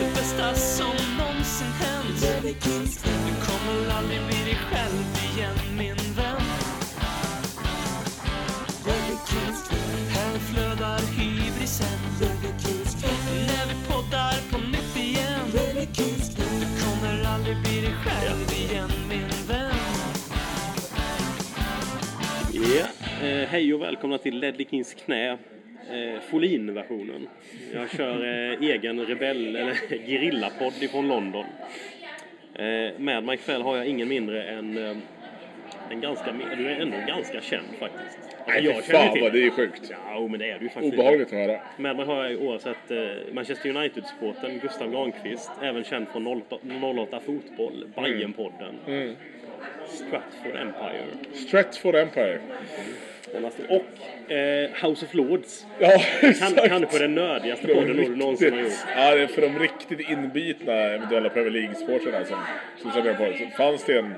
Det bästa som någonsin hänt. Du kommer aldrig bli dig själv igen, min vän. Här flödar hybrisen. När vi poddar på nytt igen. Du kommer aldrig bli dig själv igen, min vän. Ja, eh, hej och välkomna till Ledley Kings knä. Eh, Folin-versionen. Jag kör eh, egen rebell eller gerillapodd ifrån London. Eh, med mig ikväll har jag ingen mindre än eh, en ganska, du är ändå ganska känd faktiskt. Alltså, Nej, känner fan vad det är sjukt. Ja, men det är du faktiskt. Obehagligt att höra. Med mig har jag oavsett eh, Manchester United-supporten Gustav Granqvist, även känd från 08, 08 Fotboll, Bajenpodden, Mm. Stratford Empire Stratford Empire. Och eh, House of Lords. Ja, Kan, exakt. kanske den nördigaste podden du någonsin har gjort. ja, det är för de riktigt inbitna eventuella Premier League-supportrarna som, som känner på det. Så fanns det en...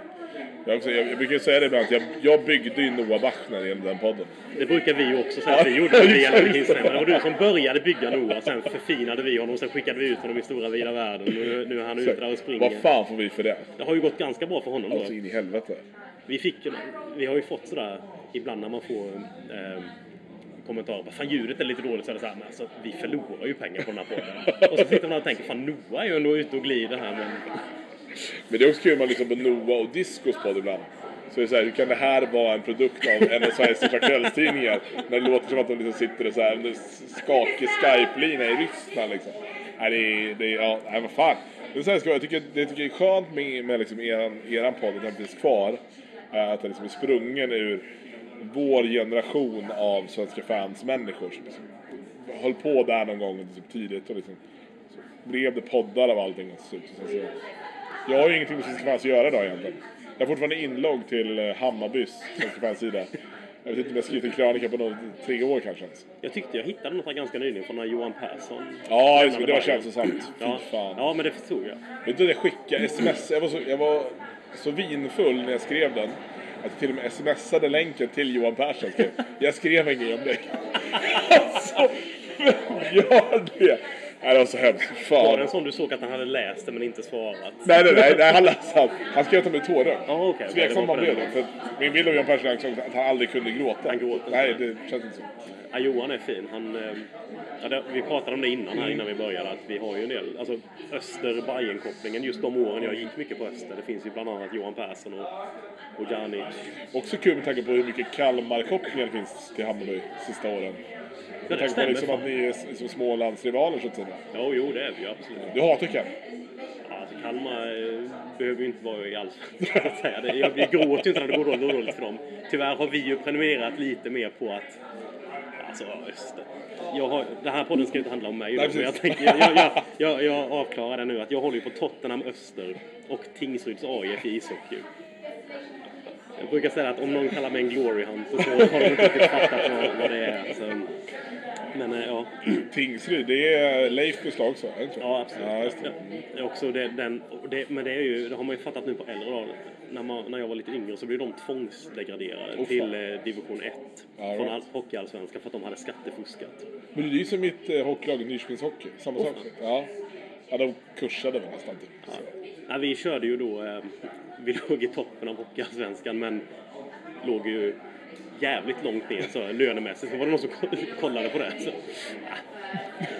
Jag, också, jag, jag brukar säga det ibland att jag, jag byggde ju Noah Bachner genom den podden. Det brukar vi ju också säga att vi gjorde när vi exakt. gällde Kingsman. Det var du som började bygga Noah, sen förfinade vi honom, sen skickade vi ut honom i stora vida världen. Nu, nu är han ute där och springer. Vad fan får vi för det? Det har ju gått ganska bra för honom då. Alltså in i helvete. Vi, fick, vi har ju fått sådär ibland när man får eh, kommentarer. Vad fan ljudet är lite dåligt så är det såhär, men alltså vi förlorar ju pengar på den här podden. och så sitter man och tänker, fan Noah är ju ändå ute och glider här men Men det är också kul man liksom på Noah och Discos podd ibland. Så det är så här, hur kan det här vara en produkt av en av Sveriges största kvällstidningar? När det låter som att de liksom sitter och så här under skakig Skype-lina i Ryssland liksom. Nej, det är, det är, ja, nej vad fan. Men så här ska jag, jag tycker det tycker jag är skönt med, med liksom eran, eran podd, att den finns kvar. Att den liksom är sprungen ur vår generation av svenska fans-människor som liksom höll på där någon gång liksom tidigt och liksom så blev det poddar av allting och så, så, så, jag har ju ingenting med Svenska fans att göra idag egentligen. Jag har fortfarande inlogg till eh, Hammarbys Svenska fans sida. Jag vet inte om jag skrivit en krönika på något, tre år kanske ens. jag tyckte jag hittade något här ganska nyligen från när Johan Persson Ja, just det, det var känslosamt. Ja, fan. ja, men det förstod jag. Vet du jag skickade sms? Jag var, så, jag var så vinfull när jag skrev den. Att jag till och med smsade länken till Johan Persson. Skrev, Jag skrev en grej om dig. alltså, vem gör det? Nej, det var så hemskt. Fy Var det Fan. en sån du såg att han hade läst det men inte svarat? Nej, nej, nej, nej han läste han. Han skrev att han blev tårögd. Tveksam var man på blev det. För min bild av Johan Persson är att han aldrig kunde gråta. Han gråter Nej, det känns inte så. Ja, Johan är fin. Han, eh, ja, det, vi pratade om det innan här innan vi började att vi har ju en del, alltså öster bayern kopplingen just de åren jag gick mycket på Öster. Det finns ju bland annat Johan Persson och, och Janic. Också kul med tanke på hur mycket Kalmar-kopplingar det finns till Hammarby sista åren. det Med tanke på liksom att ni är s- som Smålandsrivaler så att säga. Ja, jo det är vi ju absolut. Du hatar Kalmar? Ja, alltså, Kalmar eh, behöver ju inte vara i allsvenskan så att säga. Det, jag, gråter ju inte när det går dåligt för dem. Tyvärr har vi ju prenumererat lite mer på att Alltså Öster. Jag har, den här podden ska inte handla om mig Nej, men jag, tänker, jag, jag, jag, jag, avklarar det nu att jag håller ju på Tottenham Öster och Tingsryds AIF i ishockey. Jag brukar säga att om någon kallar mig en glory hunter så har de inte riktigt fattat vad, vad det är. Alltså, men eh, ja, Tingsryd, det är Leif beslag så, är det inte så? ja absolut. Ja, just det. Det är också det, den, det, men det, är ju, det har man ju fattat nu på äldre dagar. När, man, när jag var lite yngre så blev de tvångsdegraderade fan. till eh, division 1 Ja, från right. all, hockeyallsvenskan för att de hade skattefuskat. Men det är ju som mitt eh, hockeylag, Nyköpings Hockey. Samma sak. Ja. ja, de kursade väl nästan typ. Ja. Nej, vi körde ju då, eh, vi låg i toppen av Hockeyallsvenskan men låg ju jävligt långt ner så lönemässigt. Så var det någon som ko- kollade på det. Så,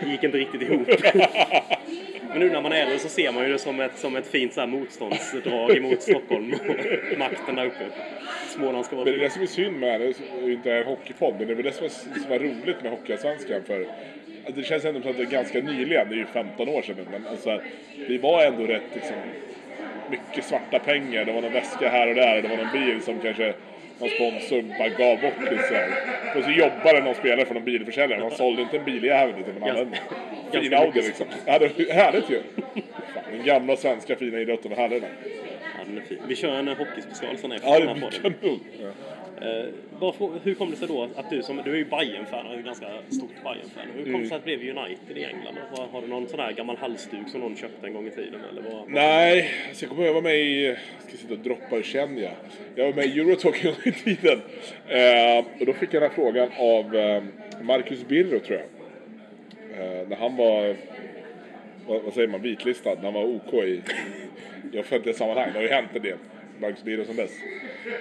det gick inte riktigt ihop. Men nu när man är äldre så ser man ju det som ett, som ett fint så här, motståndsdrag emot Stockholm och makten där uppe. Småland ska vara Men det är det som är synd med det, det är inte en hockeypodd, men det är väl det som är, som är roligt med Hockeyallsvenskan. För det känns ändå som att det är ganska nyligen, det är ju 15 år sedan men alltså, det var ändå rätt liksom, mycket svarta pengar. Det var någon väska här och där, det var någon bil som kanske någon sponsor bara gav bort lite sådär. Och så jobbade någon spelare för någon bilförsäljare. Man sålde inte en biljävel utan man hade en fin ganska Audi mycket liksom. Ja, det var härligt ju. Fan, Den gamla svenska fina idrotten med herrarna. Ja, den är fin. Vi kör en hockeyspecial sen efter Ja, den här podden. kanon. Ja. Eh, bara frå- hur kom det sig då att du som, du är ju Bayern-fan är ett ganska stort Bayern-fan. Hur kom Mm. det sig att det blev United i England? Och vad- Har du någon sån här gammal halsduk som någon köpte en gång i tiden? Eller vad? Nej, alltså jag kommer ihåg jag var med i, ska sitta och droppa känd jag är. Jag var med i Eurotalk en gång i tiden. Eh, och då fick jag den här frågan av eh, Marcus Birro tror jag. Eh, när han var, vad, vad säger man, vitlistad, när han var OK i, i offentliga sammanhang. Det har ju hänt en del. Marcus Birro sedan dess.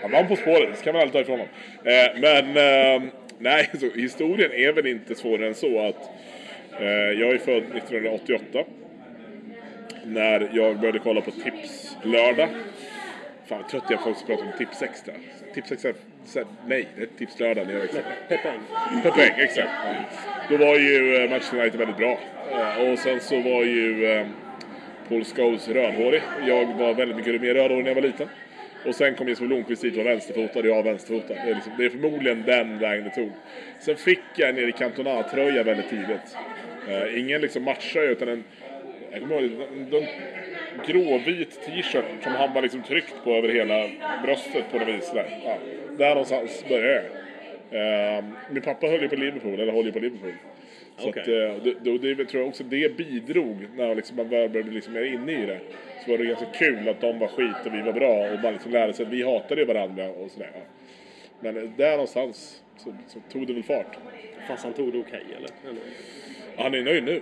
Han vann På spåret, det ska man aldrig ta ifrån honom. Eh, men eh, nej, så historien är väl inte svårare än så att eh, jag är född 1988 när jag började kolla på Tips lördag. Fan vad trött jag är på folk som pratar om Tips extra. Tips extra, så här, nej, det är Tips lördag när jag växte upp. Pepeng. Per poäng, exakt. Då var ju eh, Manchester United väldigt bra. Och sen så var ju eh, Paul Scholes rödhårig. Jag var väldigt mycket mer rödhårig när jag var liten. Och sen kom Jesper Blomqvist dit och var vänsterfotad och jag var vänsterfotad. Det är, liksom, det är förmodligen den vägen det tog. Sen fick jag en Erik Cantona-tröja väldigt tidigt. Eh, ingen liksom matchtröja utan en, jag kommer ihåg, en gråvit t-shirt som han var liksom tryckt på över hela bröstet på något vis. Där, ja, där någonstans började jag. Eh, min pappa höll ju på Liverpool, eller håller ju på Liverpool. Så Okej. att, eh, det, det, det tror jag också det bidrog när liksom man började bli liksom mer inne i det. Så var det ganska kul att de var skit och vi var bra och man liksom lärde sig att vi hatade varandra och sådär. Ja. Men eh, där någonstans så, så tog det väl fart. Fast han tog det okej eller? eller? Han är nöjd nu.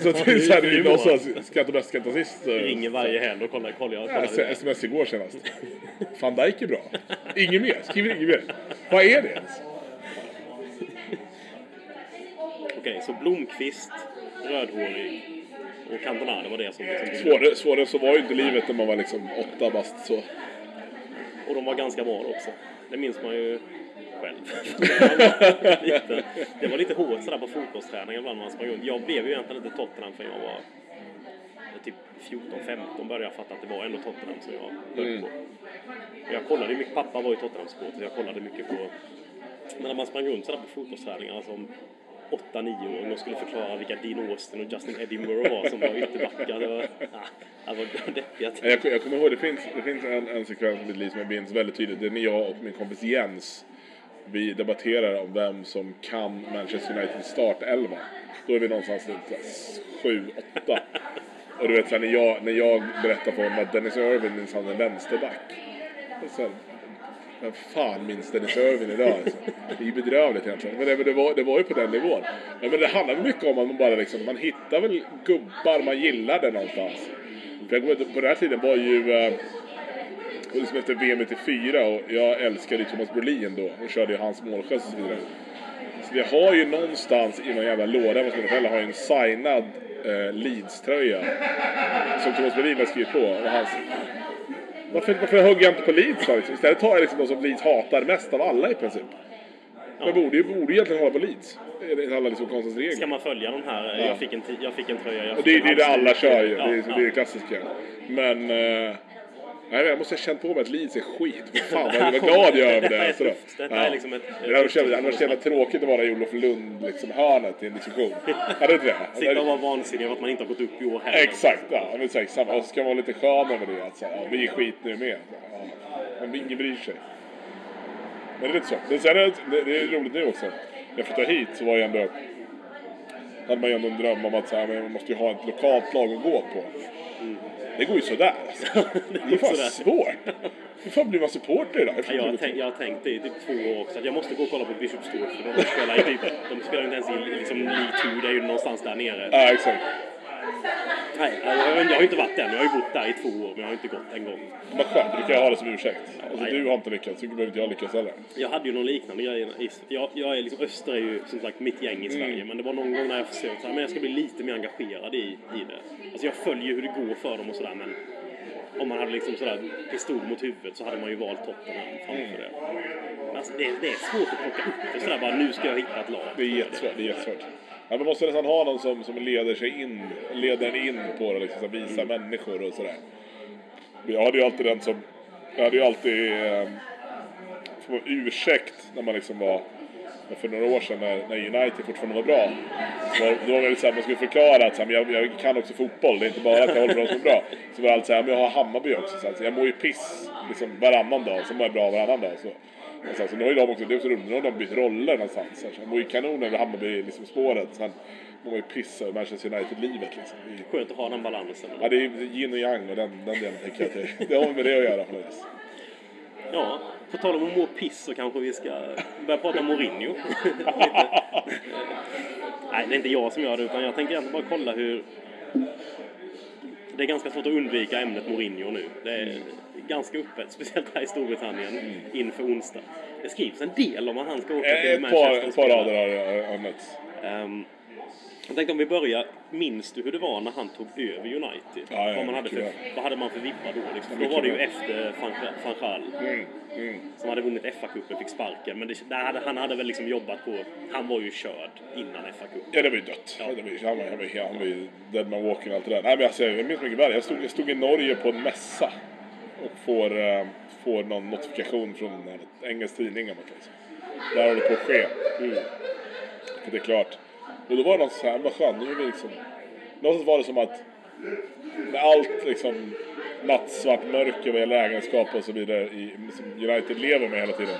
Så att det är så här, det är skrattar bäst, skrattar sist. Ringer varje helg och kollar, kollar, kollar. Ja, sms igår senast. Van Dijk är bra. Inget mer. Skriver inget mer. Vad är det ens? Okej, så Blomqvist, rödhårig och Cantona, det var det som liksom... Svårare, svårare så var ju inte livet när man var liksom åtta bast så. Och de var ganska bra också. Det minns man ju själv. det, var lite, det var lite hårt sådär på fotbollsträningen ibland när man sprang runt. Jag blev ju egentligen inte Tottenham förrän jag var typ 14-15 började jag fatta att det var ändå Tottenham som jag höll på. Jag kollade ju mycket, pappa var ju Tottenham-supporter så jag kollade mycket på... Men när man sprang runt sådär på fotbollsträningar som 8-9-åring och skulle förklara vilka Dean Austin och Justin Edinburgh var som var ytterbackar. Det var, ah, var Jag, jag kommer ihåg, det finns, det finns en, en sekvens i mitt liv som jag minns väldigt tydligt. Det är när jag och min kompis Jens vi debatterar om vem som kan Manchester Uniteds startelva. Då är vi någonstans runt 7, 8. Och du vet när, jag, när jag berättar för honom att Dennis Irvin minsann är vänsterback. Och så Vem fan minns Dennis Irvin idag alltså? Det är ju bedrövligt egentligen. Men det, men det, var, det var ju på den nivån. Ja, men det handlar mycket om att man bara liksom, man hittar väl gubbar man gillade någonstans. För jag, kommer på den här tiden var ju eh, liksom efter VM 94 och jag älskade Thomas Brolin då och körde ju hans målgest och så vidare. Så det har ju någonstans i någon jävla låda hos mina föräldrar har ju en signad eh, Leeds-tröja som Thomas Brolin har skrivit på. Och hans... varför, varför hugger jag inte på Leeds då? Liksom? Istället tar jag liksom de som Leeds hatar mest av alla i princip. Men borde ju borde egentligen hålla på Leeds. Enligt alla liksom konstens regler. Ska man följa de här? Jag, fick en, jag fick en tröja. Jag fick det, en det är det alla kör ju. Ja, det, är, ja. det är det klassiska. Men... Eh, nej, jag måste ha känt på mig att Leeds är skit. Fan vad, vad glad jag är över Det här det. är Sådär. tufft. Det här är liksom ett- det hade varit så jävla- så tråkigt att vara i Olof Lund liksom, hörnet i en diskussion. Hade inte det? Sitta och vara vansinnig över att man inte har gått upp i år heller. Exakt, ja. Men exakt samma. Och så ska man vara lite skön över det. Att, så ja, vi är skit nu med. Ja, men ingen bryr sig. Men det är lite så. Men sen är det, är roligt nu också. När jag flyttade hit så var jag ändå... hade man ju ändå en dröm om att så här, man måste ju ha ett lokalt lag att gå på. Det går ju sådär. Alltså. Det är fan sådär. svårt. Hur fan blir man supporter idag? Ja, Jag har, tänkt, jag har tänkt det i typ två år också, att jag måste gå och kolla på Bishop Stork för de spelar ju typ, de spelar inte ens i liksom, League 2, det är ju någonstans där nere. Ja, exakt. Nej, jag, har- jag har inte varit än, jag har ju bott där i två år men jag har inte gått en gång. Vad skönt, du kan jag ha det som ursäkt. Alltså, nej. du har inte lyckats, så behöver inte jag lyckas heller. Jag hade ju någon liknande grej. Jag, jag är liksom, Öster är ju som sagt mitt gäng i Sverige men det var någon gång när jag försökte men jag ska bli lite mer engagerad i, i det. Alltså jag följer ju hur det går för dem och sådär men om man hade liksom sådär pistol mot huvudet så hade man ju valt Tottenham framför det. Men Alltså det, det är svårt att plocka upp det sådär bara nu ska jag hitta ett lag. Det är jättesvårt. Det är jättesvårt. Ja, man måste nästan ha någon som, som leder sig in, leder en in på det, liksom, så här, visa människor och sådär. Jag hade ju alltid den som, jag hade ju alltid, eh, ursäkt när man liksom var för några år sedan när, när United fortfarande var bra, så var, då var det lite så här, man skulle förklara att så här, men jag, jag kan också fotboll, det är inte bara att jag håller på dem som är bra. Så var det alltid så här, men jag har Hammarby också, så här, så jag mår ju piss liksom, varannan dag, så mår jag bra varannan dag. Så. Och sen, så nu har ju de också, det är också roligt, nu har de bytt roller någonstans. Här, jag mår ju kanon över Hammarby liksom, spåret, sen mår man ju piss över Manchester United-livet. Liksom. Skönt att ha den balansen. Ja, det är yin och yang och den, den delen tänker jag att det, det har med det att göra på något vis. Ja, på tal om att må piss så kanske vi ska börja prata om Mourinho. Nej, det är inte jag som gör det utan jag tänker egentligen bara kolla hur... Det är ganska svårt att undvika ämnet Mourinho nu. Det är ganska öppet, speciellt här i Storbritannien inför onsdag. Det skrivs en del om att han ska åka till Ett Manchester ett par rader har, har mötts. Ehm, jag tänkte om vi börjar, minns du hur det var när han tog över United? Ja, ja, vad, man hade för, vad hade man för vibbar då? Liksom? Då var det ju efter Gaal Mm, mm. som hade vunnit FA-cupen fick sparken. Men det, hade, han hade väl liksom jobbat på, han var ju körd innan FA-cupen. Ja, det var ju dött. Ja. Det var, ju- han, var, han, var, han var ju dead man walking och allt det där. Nej, men alltså, jag minns mycket väl. Jag stod, jag stod i Norge på en mässa och får, eh, får någon notifikation från en engelsk tidning. om säga. Det här håller på att ske. Mm. För det är klart. Och då var det så här, vad skönt, nu är vi liksom... Någonstans var det som att med allt liksom nattsvart mörker vad gäller ägenskap och så vidare i, som United lever med hela tiden.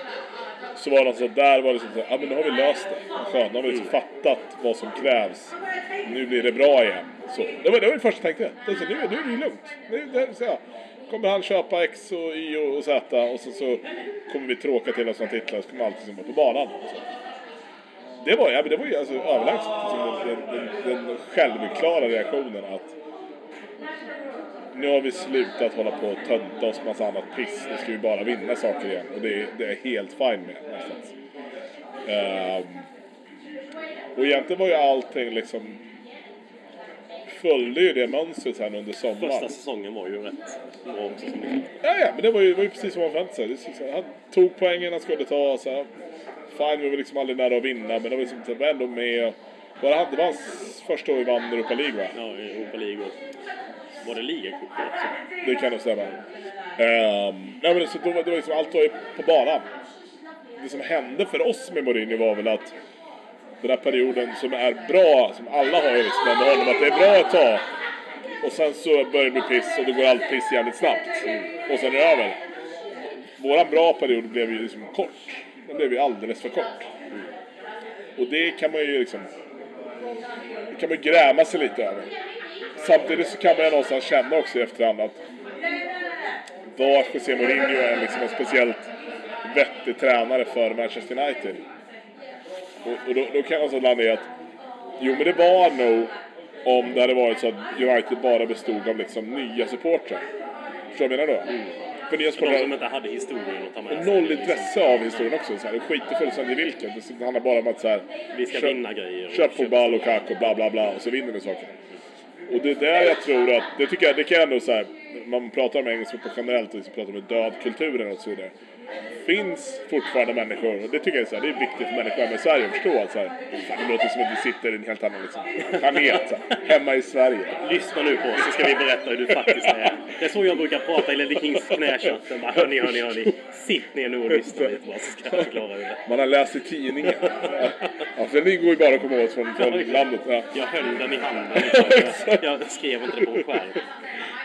Så var det något så där var det liksom så här, ja men nu har vi löst det. Vad Skönt, nu har vi liksom fattat vad som krävs. Nu blir det bra igen. Så, det, var, det var det första jag tänkte. Det så, nu, nu är det ju lugnt. Nu, det, så, ja. Kommer han köpa X och Y och, och Z och så, så kommer vi tråka till oss några titlar så kommer allt liksom vara på banan. Så. Det var, ja, men det var ju alltså överlägset liksom, den, den, den, självklara reaktionen att nu har vi slutat hålla på och tönta oss massa annat piss. Nu ska vi bara vinna saker igen. Och det är, det är helt fine med någonstans. Ehm, och egentligen var ju allting liksom följde ju det mönstret sen under sommaren. Första säsongen var ju rätt bra också som ni Ja, ja, men det var ju, var ju precis som man förväntade sig. Han tog poängen han skulle ta. Så här, fine, vi var liksom aldrig nära att vinna, men det var liksom, här, var ändå med. Bara han, det var hans första år i vann Europa League va? Ja, Europa League och var det ligacupen också? Det kan nog stämma. Um, nej, men så då, var- det var liksom, allt var ju på banan. Det som hände för oss med Mourinho var väl att den här perioden som är bra, som alla har ju liksom med honom, att det är bra ett tag. Och sen så börjar det bli piss och då går allt piss jävligt snabbt. Och sen är det över. Våran bra period blev ju liksom kort. Den blev ju alldeles för kort. Och det kan man ju liksom... Det kan man ju gräma sig lite över. Samtidigt så kan man ju någonstans känna också i efterhand att var José Mourinho är liksom en speciellt vettig tränare för Manchester United. Och, och då, då kan jag alltså landa i att jo men det var nog om det hade varit så att United bara bestod av liksom nya supportrar. Förstår du vad jag menar då? Mm. För nya För de som inte hade historien att ta med sig. Noll intresse av historien också. Så här, det skiter fullständigt i vilken. Det handlar bara om att så här, Vi ska köp- vinna grejer. och Köp köpa Pogba, Lukaku, bla bla bla och så vinner vi saker. Och det är där jag tror att, det tycker jag, det kan jag ändå så här, man pratar om engelsk fotboll generellt och så pratar om dödkulturen och så vidare. Finns fortfarande människor, och det tycker jag är, så här, det är viktigt för människor hemma i Sverige att förstå att så här, fan, det låter som att vi sitter i en helt annan liksom, planet, så här, hemma i Sverige. Lyssna nu på oss så ska vi berätta hur du faktiskt är. Det är så jag brukar prata i Lady Kings knächatten. Bara, hörni, hörni, hörni. Sitt ner nu och lyssna lite bara så ska jag förklara hur det. Man har läst i tidningen. Ja, för den går ju bara att komma åt från, från landet. Ja. Jag höll den i handen. Jag, jag skrev inte det på en skärm.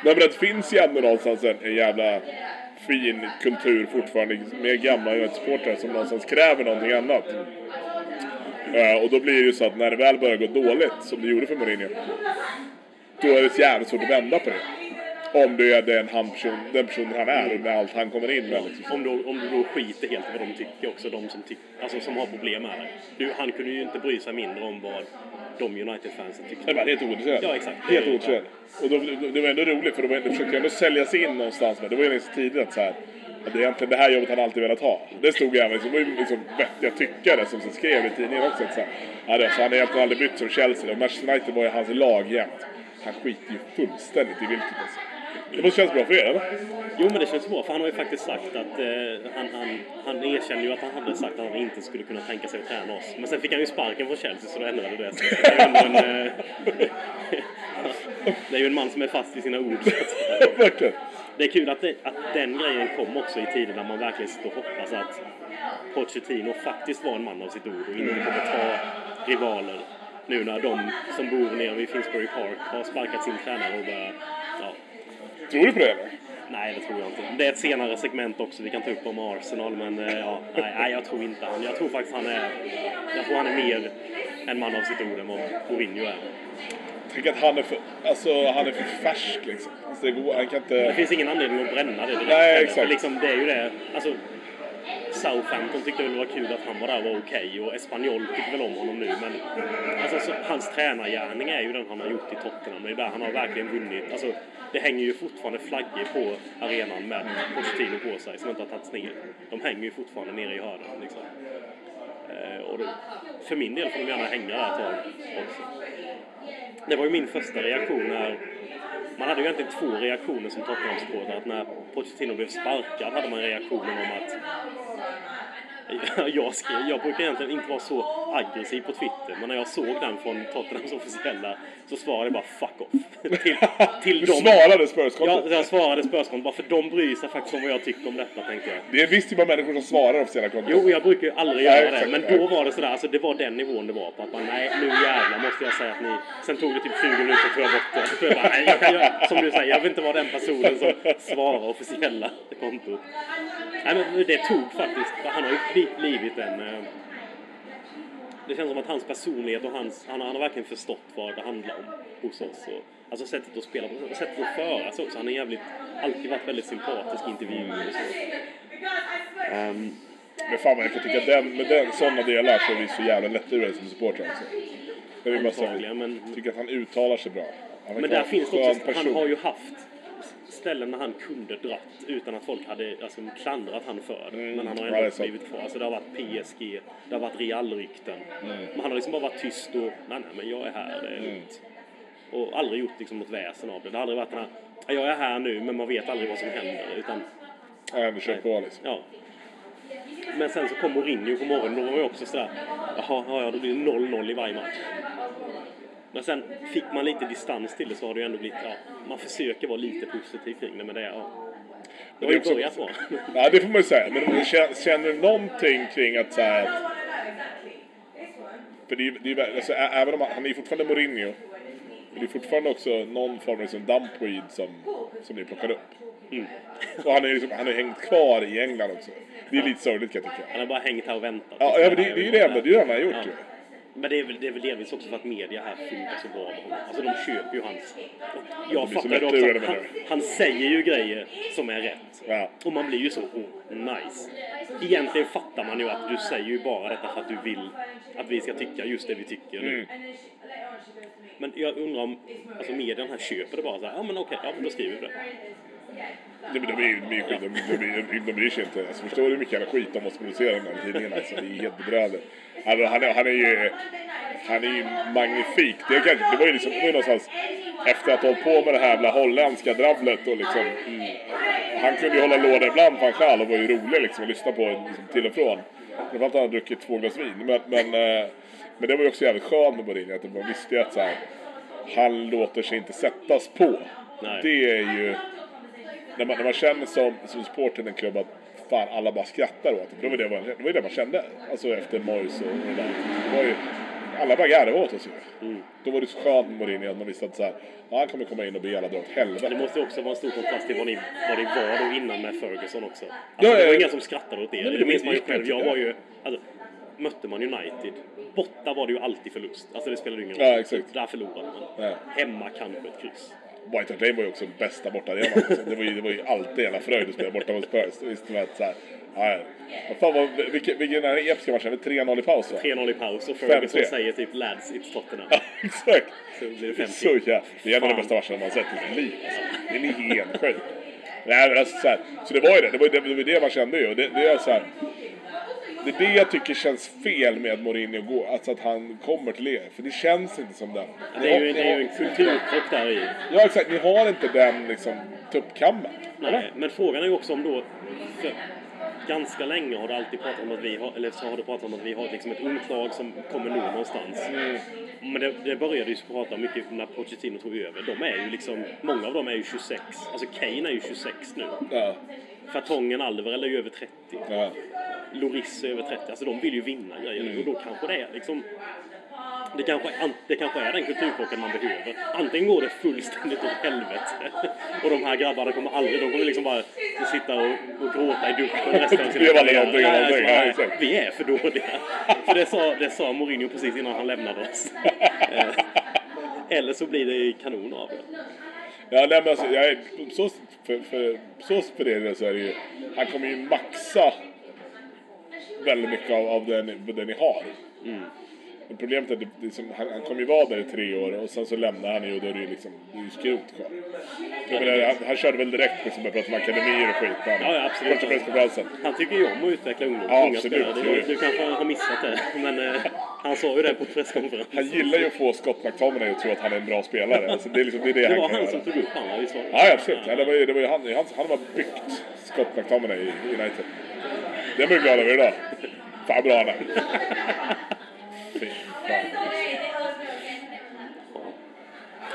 Nej men det finns ju ändå någonstans en, en jävla fin kultur fortfarande med gamla United-supportrar som någonstans kräver någonting annat. Eh, och då blir det ju så att när det väl börjar gå dåligt, som det gjorde för Mourinho, då är det jävligt svårt att vända på det. Om du är den, han person, den personen han är och med allt han kommer in med. Liksom. Om du, om du då skiter helt i vad de tycker också, de som, tyck, alltså, som har problem med det. Du, han kunde ju inte bry sig mindre om vad de United-fansen tyckte. Det var helt ointresserad. Ja, exakt. Helt ointresserad. Och då, det var ändå roligt för de försökte ändå sälja sig in någonstans med. Det var ju så tidigt att så här, att det är egentligen det här jobbet han alltid velat ha. Det stod även liksom, det var ju liksom vettiga tyckare som skrev i tidningen också. Att så här, ja, det, så han har egentligen aldrig bytt som Chelsea. Och Manchester United var ju hans lag jämt. Han skiter ju fullständigt i vilket alltså. Det måste kännas bra för er, eller? Jo men det känns bra för han har ju faktiskt sagt att eh, han, han, han erkänner ju att han hade sagt att han inte skulle kunna tänka sig att träna oss. Men sen fick han ju sparken från Chelsea så då ändrade det sig. Det är ju ändå en, eh, det är ju en man som är fast i sina ord. Verkligen. Det är kul att, det, att den grejen kom också i tider när man verkligen sitter och hoppas att Pochettino faktiskt var en man av sitt ord och inte kommer ta rivaler. Nu när de som bor nere vid Finsbury Park har sparkat sin tränare och börjar... Tror du på det, eller? nej, det tror jag inte. Det är ett senare segment också vi kan ta upp om Arsenal, men eh, ja, nej, nej, jag tror inte han. Jag tror faktiskt han är... Jag tror han är mer en man av sitt ord än vad Mourinho är. Tänk att han är för, alltså, han är för färsk liksom. Alltså, det går, han kan Det inte... finns ingen anledning att bränna det direkt. Nej, exakt. För liksom, det är ju det. Alltså, Southampton tyckte väl det var kul att han var där och var okej och Espanyol tycker väl om honom nu men alltså, så, hans tränargärning är ju den han har gjort i Tottenham. Det är där han har verkligen vunnit. Alltså, det hänger ju fortfarande flaggor på arenan med Pochettino på sig som inte har tagits ner. De hänger ju fortfarande nere i hörnen liksom. Eh, och då, för min del får de gärna hänga där ett tag också. Det var ju min första reaktion när... Man hade ju egentligen två reaktioner som Tottenham-supporter. När Pochettino blev sparkad hade man reaktionen om att... Jag, skrev, jag brukar egentligen inte vara så aggressiv på Twitter, men när jag såg den från Tottenhams officiella så svarade jag bara 'fuck off' till, till Du dem. svarade Spurs-kontot. Jag, jag svarade spörsmål bara för de bryr sig faktiskt om vad jag tycker om detta, tänkte jag. Det är en viss typ av människor som svarar officiella konton. Jo, jag brukar ju aldrig Nej, göra det. exakt, Men nej. då var det sådär, alltså det var den nivån det var på. Att man, nej nu jävlar måste jag säga att ni... Sen tog det typ 20 minuter att få bort det. Jag bara, nej, jag göra, som du säger, jag vill inte vara den personen som svarar officiella kontot. Nej men det tog faktiskt, för han har ju blivit en... eh, Det känns som att hans personlighet och hans, han, har- han har verkligen förstått vad det handlar om hos oss. Och, alltså sättet att spela på, sättet att föra sig också. Han har jävligt, alltid varit väldigt sympatisk i intervjuer och så. Ehm, Men fan vad jag kan tycka att den, med den, sådana delar så är vi så jävla lättlurade som supportrar alltså. Det är bara Antagligen, men- tycker att han uttalar sig bra. Han Men där finns det också, han person. har ju haft ställen när han kunde dratt utan att folk hade alltså, klandrat han för det. Mm, Men han har ändå sant. blivit kvar. Alltså det har varit PSG, det har varit Real-rykten. Mm. Men han har liksom bara varit tyst och nej, nej, men jag är här, det är Mm. lugnt. Och aldrig gjort liksom något väsen av det. Det har aldrig varit den här, "Ja, jag är här nu men man vet aldrig vad som händer. Utan, Ja, han kör på liksom. ja. Men sen så kom Mourinho på morgonen, då var ju också sådär, jaha, ja, då blir det 0-0 i varje match. Men sen fick man lite distans till det så har det ju ändå blivit, ja, man försöker vara lite positiv kring det men det är, ja. Det har ju börjat så. Ja, det får man ju säga. Men känner, känner du någonting kring att så här. För det är, det väl- alltså, även om han, han är ju fortfarande Mourinho. Men det är fortfarande också någon form av liksom dumpweed som, som ni plockar upp. Mm. Och han är ju liksom, han är hängt kvar i England också. Det är lite sorgligt kan jag tycka. Han har bara hängt här och väntat. Ja, ja men det, det är ju det enda, det är ju det han har gjort Ja. ju. Men det är, väl, det är väl delvis också för att media här funkar så bra med honom. Alltså de köper ju hans... Jag fattar ju också han, det. han säger ju grejer som är rätt. Ja. Och man blir ju så oh, nice. Egentligen fattar man ju att du säger ju bara detta för att du vill att vi ska tycka just det vi tycker nu. Mm. Men jag undrar om alltså medien här köper det bara så här, ja men okej, ja men då skriver vi det. De, de, är de, är de, de, de, de bryr sig inte. Alltså, förstår du hur mycket jävla skit de måste producera den här tidningen? Alltså, det är helt bedrövligt. Alltså, han, är, han är ju... Han är ju magnifik. Det, kanske, det var ju liksom, det var ju någonstans efter att ha hållit på med det här jävla holländska dravlet och liksom... Mm, han kunde ju hålla låda ibland för han själv och var ju rolig liksom att lyssna på liksom, till och från. Framförallt att han hade druckit två glas vin. Men, men, eh, men det var ju också jävligt skönt med Mourinho att man visste ju att så här, han låter sig inte sättas på. Nej. Det är ju när man, när man känner som, som supporter i en klubb att fan alla bara skrattar åt det. Var det, det var det man kände. Alltså efter Moyes och, och det där. Det var ju, alla bara garvade åt oss ju. Mm. Då var det så skönt med Mourinho att man visste att så här, ja, han kommer komma in och be alla dra åt Det helvete. måste ju också vara en stor kontrast till vad ni, vad ni var då innan med Ferguson också. Alltså, Ja, det ja, var inga som skrattade åt er. Nej, det det minns man ju själv. Jag var ju... Alltså, mötte man United, borta var det ju alltid förlust. Alltså det spelade ingen Ja, exakt. Där förlorade man. Ja. Hemma kanske ett kryss. White Hart Lane var ju också bästa bortarenan. Alltså. Det, var ju, det var ju alltid jävla fröjd att spela borta mot Spurs. Visste man att så här, ja, ja. Vad fan var, vilken, vilken den här episka matchen? 3-0 i paus va? 3-0 i paus och Ferguson 5-3. säger typ lads it's Tottenham. Ja, exakt. Så blir det Det är 50. så jävla... Det är en av de bästa matcherna man sett i sitt liv. Alltså. Den är helt sjuk. Nej men alltså så, här, så det var ju det. Det var ju det, det, var det man kände ju. Och det, det är så här, det är det jag tycker känns fel med att Mourinho går, alltså att han kommer till er. För det känns inte som den. Det är ju, det är ju en kulturkrock där i. Ja exakt, ni har inte den liksom tuppkammen. Nej, men frågan är ju också om då... För ganska länge har det alltid pratat om att vi har, eller så har det pratat om att vi har liksom ett ungt lag som kommer nå någonstans. Men det, det började ju prata mycket när Pochettino tog över. De är ju liksom, många av dem är ju 26. Alltså Kane är ju 26 nu. Ja, Fartongen Alvarell är ju över 30. ja. Loris är över 30. Alltså de vill ju vinna grejer nu och då kanske det är liksom... Det kanske, det kanske är den kulturkrocken man behöver. Antingen går det fullständigt åt helvete och de här grabbarna kommer aldrig, de kommer liksom bara sitta och, och gråta i duschen resten av sin Det var aldrig någonting, Nej, någonting. nej, Ja, exakt. Vi är för dåliga. För det sa, det sa Mourinho precis innan han lämnade oss. Eh, Eller så blir det kanon av det. Ja, nej, men alltså, jag är, så, för, för, så för det så är det ju, han kommer ju maxa väldigt mycket av, av det, ni, det ni har. Mm. Men problemet är att det, det är som, han, han kommer ju vara där i tre år och sen så lämnar han ju och då är det ju liksom, det är ju skrot kvar. Jag menar, han, han körde väl direkt liksom började prata om akademier och skit. Han, Ja, ja, absolut. Första presskonferensen. Han tycker ju om att utveckla ungdom. Ja, unga absolut. spelare. Du, du kanske har missat det. Men eh, han sa ju det på presskonferensen. Han gillar ju att få Scott McTominay att tro att han är en bra spelare. Alltså, det, är liksom, det är det, Det han var han göra. som tog upp honom, visst var det? Ja, absolut. Ja, det var ju, det var ju han, han, han har byggt Scott McTominay i United. Det är man ju glad över idag. Fan bra han är.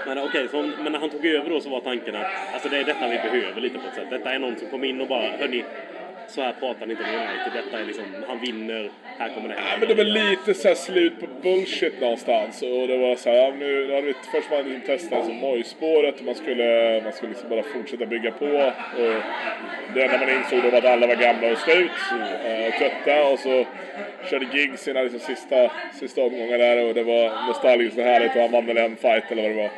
Men okej, så, men när han tog över då så var tanken att alltså det är detta vi behöver lite på ett sätt. Detta är någon som kommer in och bara, hörni, så här pratar han inte med United. Detta är liksom, han vinner, här kommer det Ja, men det var lite så här slut på bullshit någonstans. Och det var så här, ja, nu, nu hade vi först var det liksom alltså som Moy-spåret och man skulle, man skulle liksom bara fortsätta bygga på. Och det enda man insåg då var att alla var gamla och slut eh, och trötta. Och så körde Giggs sina liksom sista, sista omgångar där och det var nostalgiskt och härligt och han vann väl en fight eller vad det var.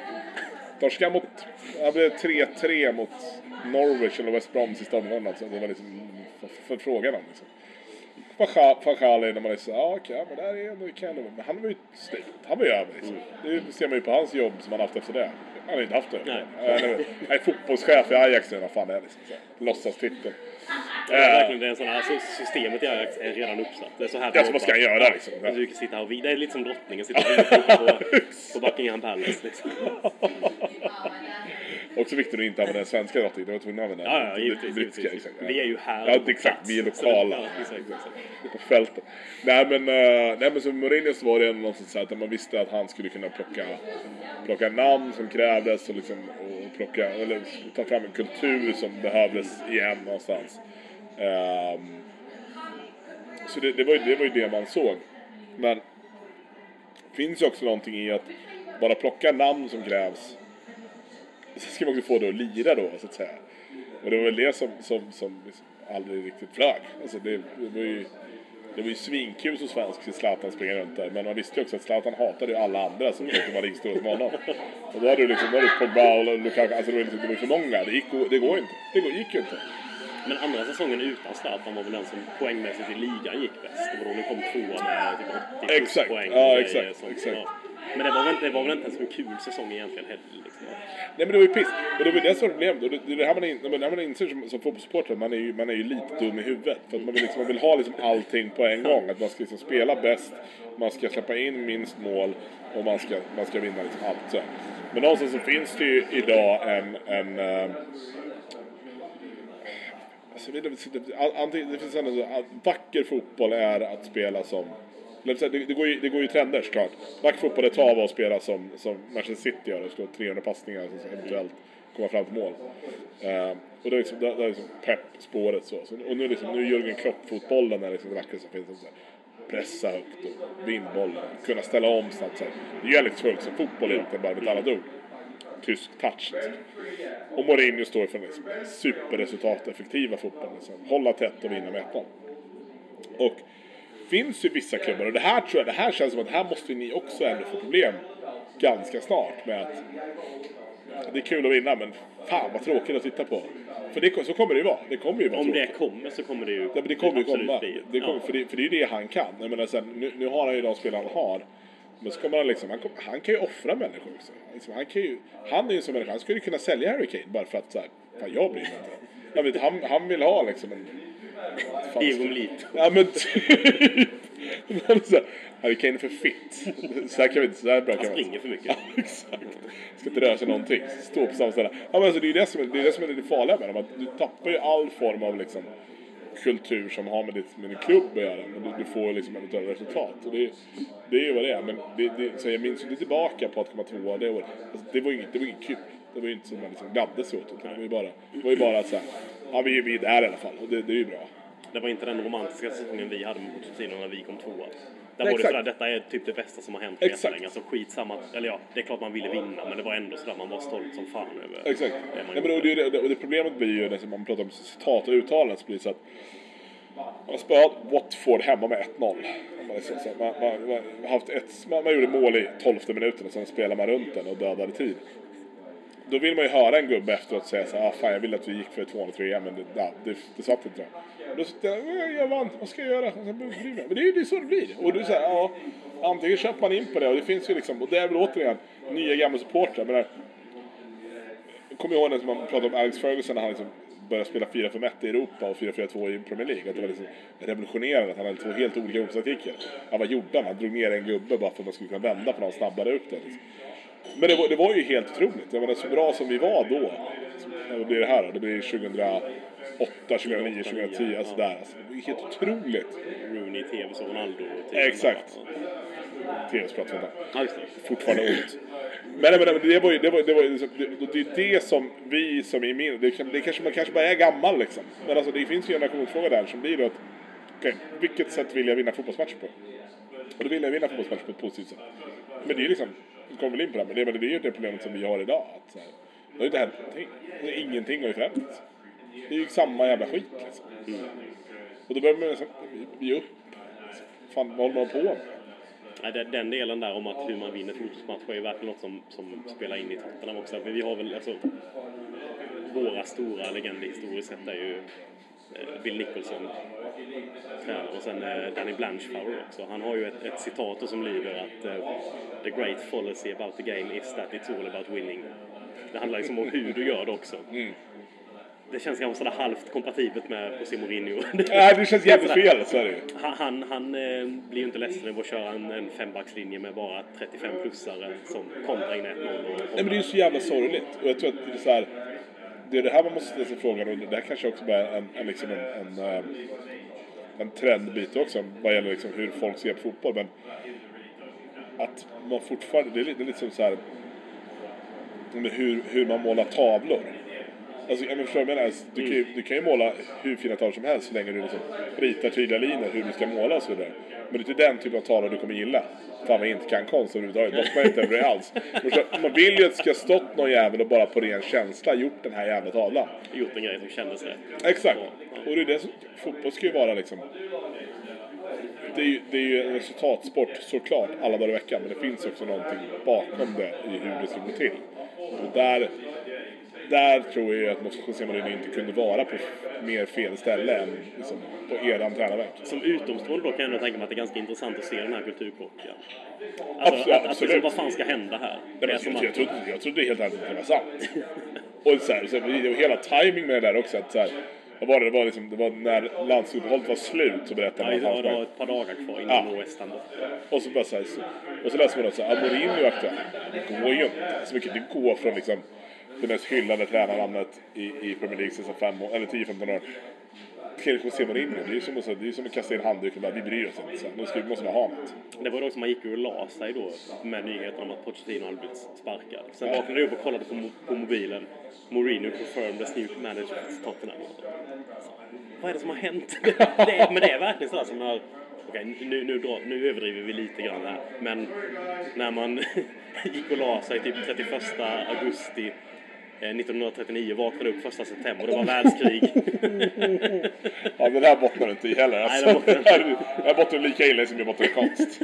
Torskade mot, han blev 3-3 mot Norwich eller West Brom sista omgången. Alltså. Det var liksom för, frågan om liksom. Fachali när man är så ja okej, ja, men där är ändå kan det, Men han var ju slut. Han var ju över liksom. Det ser man ju på hans jobb som han haft efter det. Han har inte haft det. Nej. Han är, fotbollschef i Ajax nu, vad fan det är liksom. så här. Låtsastitel. Det är verkligen det är en sån här, alltså, systemet i Ajax är redan uppsatt. Det är så här Ja, så vad ska han göra liksom? Ja. Du kan sitta här och vi- det är lite som drottningen sitter och vinkar på, på Buckingham Palace liksom. Också viktigt att inte använda den svenska drottningen. Det var tvungen att använda Ja, ja, den givetvis. brittiska. givetvis. Exakt, ja. Vi är ju här Ja, exakt. plats. Vi är lokala. Ja, exakt, exakt. på fältet. Nej men, uh, nej, men som Mourinho så var det ändå någonstans så här att man visste att han skulle kunna plocka, plocka namn som krävdes och, liksom, och plocka, eller ta fram en kultur som behövdes igen någonstans. Ehm, så det, det, var ju, det var ju det man såg. Men det finns ju också någonting i att bara plocka namn som krävs. Sen ska man också få det att lira då så att säga. Och det var väl det som, som, som liksom aldrig riktigt flög. Alltså det, det var ju det var ju svinkul som svensk se Zlatan springa runt där. Men man visste ju också att Zlatan hatade ju alla andra som inte var stora som honom. Och då hade du liksom, då hade du Pogba och Lukaku, alltså det var, liksom, det var för många. Det, gick, det går ju inte. Det gick ju inte. Men andra säsongen utan Zlatan var väl den som poängmässigt i ligan gick bäst. Det var då ni kom tvåa med typ 80 plus Exakt. poäng. Ja, exakt, som- exakt. ja. Men det var, väl, det var väl inte ens en kul säsong egentligen heller. Liksom. Nej men det var ju piss. Och det var ju det som var problemet. Och det, det är det här man, in, det här man inser som, som fotbollssupporter, man är, ju, man är ju lite dum i huvudet. För att man vill, liksom, man vill ha liksom allting på en gång. Att man ska liksom spela bäst, man ska släppa in minst mål och man ska, man ska vinna liksom allt. Så. Men någonstans så finns det ju idag en... en eh, alltså, det, det, det, antingen, det finns ändå vacker fotboll är att spela som det, det, går ju, det går ju trender såklart. Vacker fotboll är att och spela som, som Manchester City gör. och slå 300 passningar och eventuellt komma fram till mål. Uh, och det är liksom, det, det är liksom pepp-spåret så. så. Och nu, är liksom, nu är Jürgen Klopp-fotbollen är liksom det vackraste som finns. Så här, pressa högt och vinna bollen. Kunna ställa om snabbt. Så här. Det är jävligt fullt som fotboll egentligen bara med ett annat ord. Tysk touch liksom. Och Mourinho står för den liksom, superresultateffektiva fotbollen. Liksom. Hålla tätt och vinna med ettan. Och finns ju vissa klubbar och det här tror jag, det här känns som att här måste ni också ändå få problem ganska snart med att det är kul att vinna men fan vad tråkigt att titta på. För det, så kommer det ju vara. Det kommer ju vara Om tråkigt. det kommer så kommer det ju Ja, men det kommer ju komma. bli. Det kommer, Ja. för, det, för det är ju det han kan. Jag menar, sen, nu, nu har han ju de spelare han har. Men så kommer han liksom, han, kom, han kan ju offra människor också. Liksom, han, kan ju, han är ju sån människa, han skulle ju kunna sälja Harry Kane bara för att så här, fan jag bryr mig inte. Jag vet, han, han vill ha liksom en, Fan, Diego Milito. Ja men typ. Så här, Harry Kane är för fit. Så här kan vi inte, så här bra Han kan inte. springer för mycket. Ja, exakt. Ska inte röra sig någonting. Stå på samma ställe. Ja, men alltså, det är det som är det, är det, som är det farliga med dem. Att du tappar ju all form av liksom, kultur som har med, ditt, med din klubb att göra. Men du, du får liksom eventuella resultat. Och det, det är ju vad det är. Men det, det, så jag minns ju inte tillbaka på att komma tvåa det året. Alltså, det var ju inget, det var inget kul. Det var ju inte som man liksom gladde sig åt. Det var ju bara, det var ju bara att säga, ja vi, vi är där i alla fall. Och det, det är ju bra. Det var inte den romantiska säsongen vi hade med Pochettino när vi kom tvåa. Där Nej, var det sådär, detta är typ det bästa som har hänt på jättelänge. Alltså skitsamma, eller ja, det är klart man ville vinna, men det var ändå sådär, man var stolt som fan över Exakt. det man Nej, men och, det, det, och det problemet blir ju när man pratar om citat och uttalanden så blir det så att man har spöat Watford hemma med 1-0. Man, liksom, man, man, man, har haft ett, man, man gjorde mål i 12 minuten och sen spelar man runt den och dödade tid. Då vill man ju höra en gubbe efteråt säga så här, ah, fan jag vill att vi gick för 2-3 men det, ja, det, det satt inte. Och då sitter jag, jag vann, vad ska jag göra? Och sen bryr mig. Men det är ju det är så det blir. Och du säger, ja, antingen köper man in på det och det finns ju liksom, och det är väl återigen nya gamla supportrar. Men jag kommer ihåg när man pratade om Alex Ferguson när han liksom började spela 4-5-1 i Europa och 4-4-2 i Premier League. Att det var liksom revolutionerande att han hade två helt olika uppstaktiker. Han var gjorde han? Han drog ner en gubbe bara för att man skulle kunna vända på någon snabbare upp det. Liksom. Men det var, det var ju helt otroligt. Jag menar så bra som vi var då. Vad blir det här då? Det blir 2008, 2009, 2010. Alltså där. Alltså, det var helt otroligt. Rooney, Tevez och Ronaldo. Exakt. TV-sprat Ja, det. fortfarande ont. Men, men, men det var ju det, var, det, var, liksom- det, det är det som vi som är min, det, det kanske, man kanske bara är gammal liksom. Men alltså det finns ju en generationsfråga där som blir då att, okej, vilket sätt vill jag vinna fotbollsmatcher på? Och då vill jag vinna fotbollsmatcher på ett positivt sätt. Men det är ju liksom, vi kommer väl in på det men det, men det är ju det problemet som vi har idag. Att, så här, det har ju inte hänt någonting. Ingenting har ju förändrats. Det är ju samma jävla skit liksom. Mm. Och då behöver man liksom, ge upp. Alltså, fan, vad håller man på med? Nej, den- delen där om att hur man vinner fotbollsmatcher är ju verkligen något som, som spelar in i Tottenham också. Men vi har väl, alltså, våra stora legender historiskt sett är ju Bill Nicholson, tränare, och sen eh, Danny Blanchflower också. Han har ju ett, ett citat som lyder att eh, “The great fallacy about the game is that it's all about winning”. Det handlar liksom om hur du gör det också. Det känns ganska sådär halvt kompatibelt med José Mourinho. Nej, det känns jävligt fel, så är det. Han, han, han eh, blir ju inte ledsen över att köra en, en fembackslinje med bara 35-plussare som kontrar in 1-0. Och, Nej men det är ju så jävla sorgligt. Och jag tror att det är så här, det är det här man måste ställa sig frågan och det här kanske också bara är en, en, liksom en, en, eh, en trendbit också vad gäller liksom hur folk ser på fotboll. Men att man fortfarande, det är lite, det är lite som så här, men hur, hur man målar tavlor. Alltså, jag förstår vad jag menar. Alltså, Du, kan ju, du kan ju måla hur fina tavlor som helst så länge du liksom ritar tydliga linjer hur du ska måla och så vidare. Men det är inte den typen av tavlor du kommer gilla. Fan vad jag inte kan konst överhuvudtaget. Bottnar inte över det alls. Man vill ju att det ska stått någon jävel och bara på ren känsla gjort den här jävla tavlan. gjort en grej som kändes rätt. Exakt. Och det är det som, fotboll ska ju vara liksom... Det är, ju, det är ju en resultatsport såklart alla dagar i veckan men det finns också någonting bakom det i hur det ska gå till. Och där, där tror jag att José Mourinho inte kunde vara på mer fel ställe än liksom, på eran tränarbänk. Som utomstående då kan jag ändå tänka mig att det är ganska intressant att se den här kulturkrocken. Absolut, Alltså, att, att absolut. liksom, vad fan ska hända här? Nej, Det men som jag, jag, att- trodde, jag trodde helt enkelt att det var sant. Och så här, så här, hela timing med det där också. Att så här, vad var det? Det var, liksom, det var när landslagsuppehållet var slut så berättade Ja, man det att var, det var ett par dagar kvar Ja. innan ja. Borta. Och så bara så här, så, och så läser man då så här, Mourinho är aktuell. Det går ju inte så mycket. Det går från liksom det mest hyllade tränarnamnet i, i Premier League sedan fem år, eller 10-15 år. Till José Mourinho. Det är ju som, att- det är som att kasta in handduken och bara, vi bryr oss inte. Så nu ska, måste man ha något. Det var då som man gick ur och la sig då med nyheten om att Pochettino hade blivit sparkad. Sen vaknade jag upp och kollade på, mo- på mobilen. Mourinho confirmed as new manager for Tottenham. Vad är det som har hänt? det är, men det är verkligen sådär som när... Okej, nu, nu, drar, nu överdriver vi lite grann här. Men när man gick och la sig typ 31 augusti 1939 vaknade upp 1 september och det var världskrig. Ja, men det här bottnar du inte i heller. Alltså, det bottnar det här bottnar lika illa som det bottnar i konst.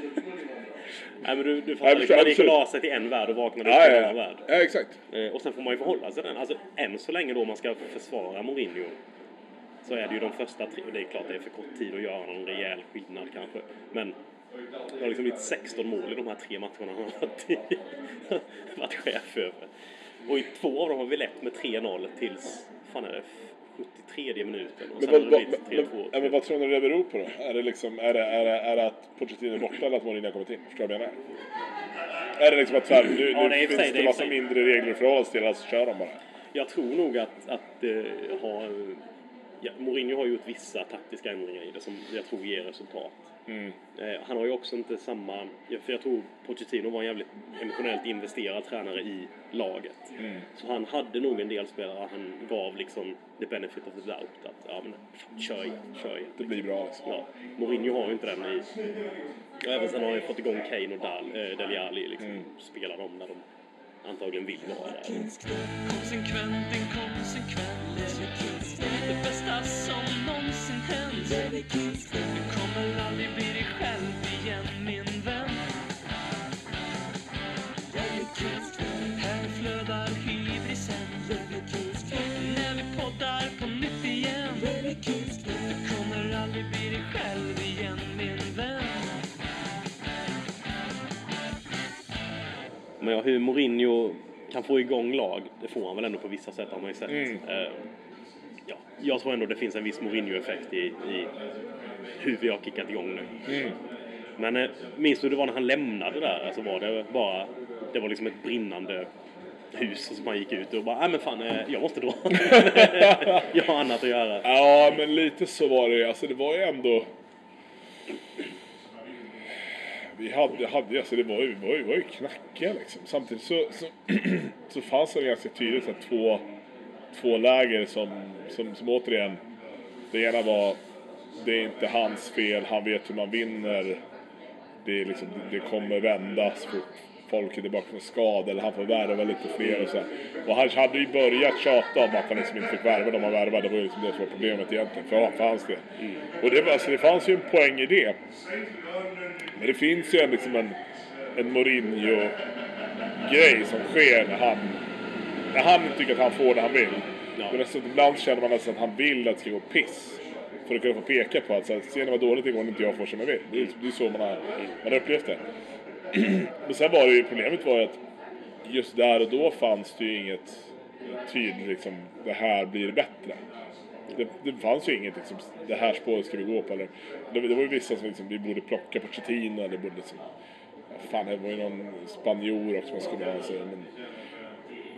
Nej men du, du Ja, fattar, liksom, man gick och la sig till en värld och vaknade upp Ja, till en ja, annan ja. värld. ja, exakt. Eh, Och sen får man ju förhålla sig till den. Alltså än så länge då man ska försvara Mourinho så är det ju de första tre, och det är klart det är för kort tid att göra någon rejäl skillnad kanske. Men det har liksom blivit 16 mål i de här tre matcherna han har varit, varit chef över. Och i två av dem har vi lett med 3-0 tills, fan är det, 73 minuten och Men sen vad, men, 3-2. ja, men vad tror ni det beror på då? Är det, liksom, är det, är det, är det att Pochettino är borta eller att Mourinho har kommit in? Förstår du vad jag menar? Är det liksom att här, nu, Ja, nu finns sig- det massa mindre regler att förhålla sig till, alltså kör de bara? Jag tror nog att, att eh, ha, ja, Mourinho har gjort vissa taktiska ändringar i det som jag tror ger resultat. Mm. Eh, han har ju också inte samma, för jag tror Pochettino var en jävligt emotionellt investerad tränare i laget. Mm. Så han hade nog en del spelare han gav liksom the benefit of the doubt. Att ja, men fan, kör igen, kör igen. Det blir bra liksom. Ja, Mourinho har ju inte den i... Och även sen har han ju fått igång Kane och Dal, eh, Dele Alli liksom. Mm. Spelar dem när de antagligen vill vara där. Konsekvent, inkonsekvent Det bästa som någonsin hänt Men ja, hur Mourinho kan få igång lag, det får han väl ändå på vissa sätt har man ju sett. Mm. Eh, ja, jag tror ändå det finns en viss Mourinho-effekt i, i hur vi har kickat igång nu. Mm. Men eh, minns du hur det var när han lämnade där? Alltså var det bara, det var liksom ett brinnande hus som han gick ut och bara, nej men fan, eh, jag måste dra. jag har annat att göra. Ja, men lite så var det Alltså det var ju ändå... Vi hade, hade alltså det var ju, var ju, var ju knackiga liksom. Samtidigt så, så, så fanns det ganska tydligt så här, två, två läger som, som, som återigen... Det ena var, det är inte hans fel, han vet hur man vinner. Det, är liksom, det kommer vändas fort folk är tillbaka från skada eller han får värva lite fler och så. här. Och han hade ju börjat tjata om att han liksom inte fick värva de han värvade. Det var ju liksom det som var problemet egentligen för, för hans del. Och det, var, alltså, det fanns ju en poäng i det. Men det finns ju en, liksom en, en Mourinho-grej som sker när han, när han tycker att han får det han vill. Ja. Men nästan, ibland känner man nästan att han vill att det ska gå piss. För att kunna få peka på att så här, ser ni vad dåligt igår när inte jag får som jag vill. Det är, det är så man har, man har upplevt det. Men sen var det ju, problemet var ju att just där och då fanns det ju inget tydligt liksom, det här blir bättre. Det, det fanns ju inget liksom, det här spåret ska vi gå på. Eller, det, det var ju vissa som liksom, vi borde plocka Pochettino eller borde liksom, ja, fan det var ju någon spanjor också man skulle ha. sig. men,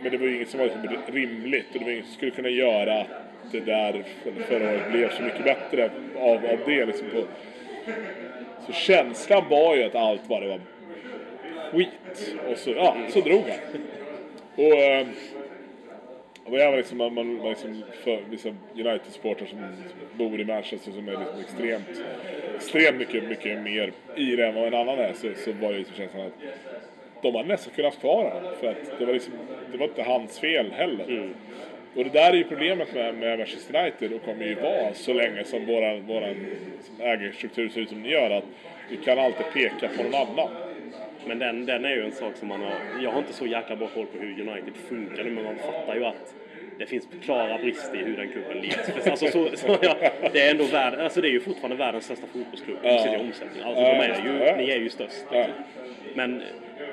men det var ju inget som var liksom rimligt och det var inget som skulle kunna göra att det där förra året blev så mycket bättre av, av det. Liksom på. Så känslan var ju att allt bara var skit. Och så, ja, så drog han. Och, eh, och jag var liksom, man, man, man liksom för vissa United-supportrar som bor i Manchester som är liksom extremt, extremt mycket, mycket mer i det än vad en annan är så, så var det liksom känslan att de hade nästan kunnat ha kvar honom. För att det var liksom, det var inte hans fel heller. Och det där är ju problemet med, med Manchester United och kommer ju vara så länge som våran, våran ägarstruktur ser ut som den gör att vi kan alltid peka på någon annan. Men den, den är ju en sak som man har... Jag har inte så jäkla bra koll på hur United funkar nu, men man fattar ju att det finns klara brister i hur den klubben leds. Alltså, så, så, ja, det är ändå värld, alltså det är ju fortfarande världens största fotbollsklubb Ja. sett i omsättning. Alltså, Ja, de är ju, ja. ni är ju störst. Ja. Men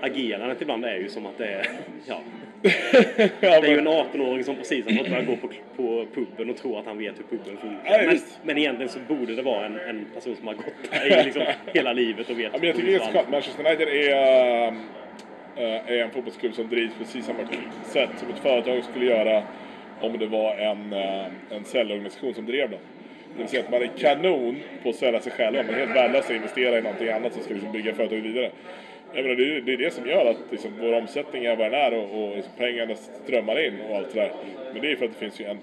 agerandet ibland är ju som att det är... Ja, det är ju en 18-åring som precis har fått börja gå på, på puben och tror att han vet hur puben funkar. Ja, men, men egentligen så borde det vara en, en person som har gått där i liksom hela livet och vet Ja, men jag tycker det är så skönt. Manchester United är, äh, är en fotbollsklubb som drivs precis samma sätt som ett företag skulle göra om det var en, äh, en säljorganisation som drev den. Det vill säga att man är kanon på att sälja sig själva, men helt värdelösa att investera i någonting annat som ska liksom bygga företaget vidare. Jag menar, det, är, det är det som gör att liksom, vår omsättning är vad den är och, och liksom, pengarna strömmar in och allt det där. Men det är för att det finns ju en,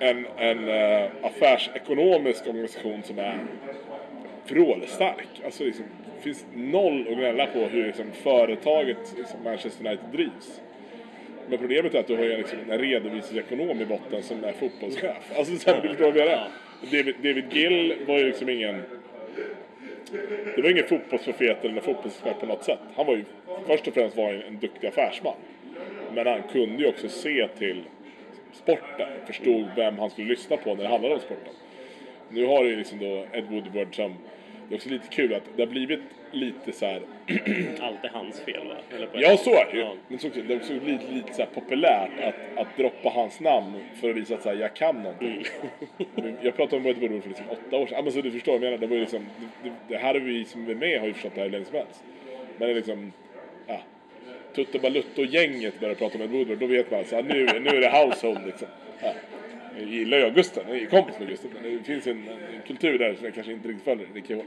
en, en äh, affärsekonomisk organisation som är vrålstark. Alltså liksom, det finns noll att gnälla på hur liksom, företaget liksom, Manchester United drivs. Men problemet är att du har liksom en redovisningsekonom i botten som är fotbollschef. Alltså så här, du förstår vad jag menar? David, David Gill var ju liksom ingen... Det var ingen fotbollsprofet eller fotbollsexpert på något sätt. Han var ju först och främst var en, en duktig affärsman. Men han kunde ju också se till sporten. Förstod vem han skulle lyssna på när det handlade om sporten. Nu har du ju liksom då Ed Woodward som det är också lite kul att det har blivit lite så här Allt är hans fel va? Eller på Ja, så är det ju. Ja. Men så, det är också lite, lite så populärt att, att droppa hans namn för att visa att så här, jag kan någonting. Mm. Jag pratade om Woodward för liksom åtta år sedan. Ja, men så du förstår vad jag menar. Det, var ju liksom, det, det här är vi som är med har ju förstått det här hur länge som helst. Men det är liksom, ja. Tutte Balutto-gänget börjar prata om Ed Woodward, då vet man att nu, nu är det household liksom. Ja. Jag gillar ju Augusta, jag är kompis med Augusta, men det finns en, en kultur där som jag kanske inte riktigt följer lika hårt.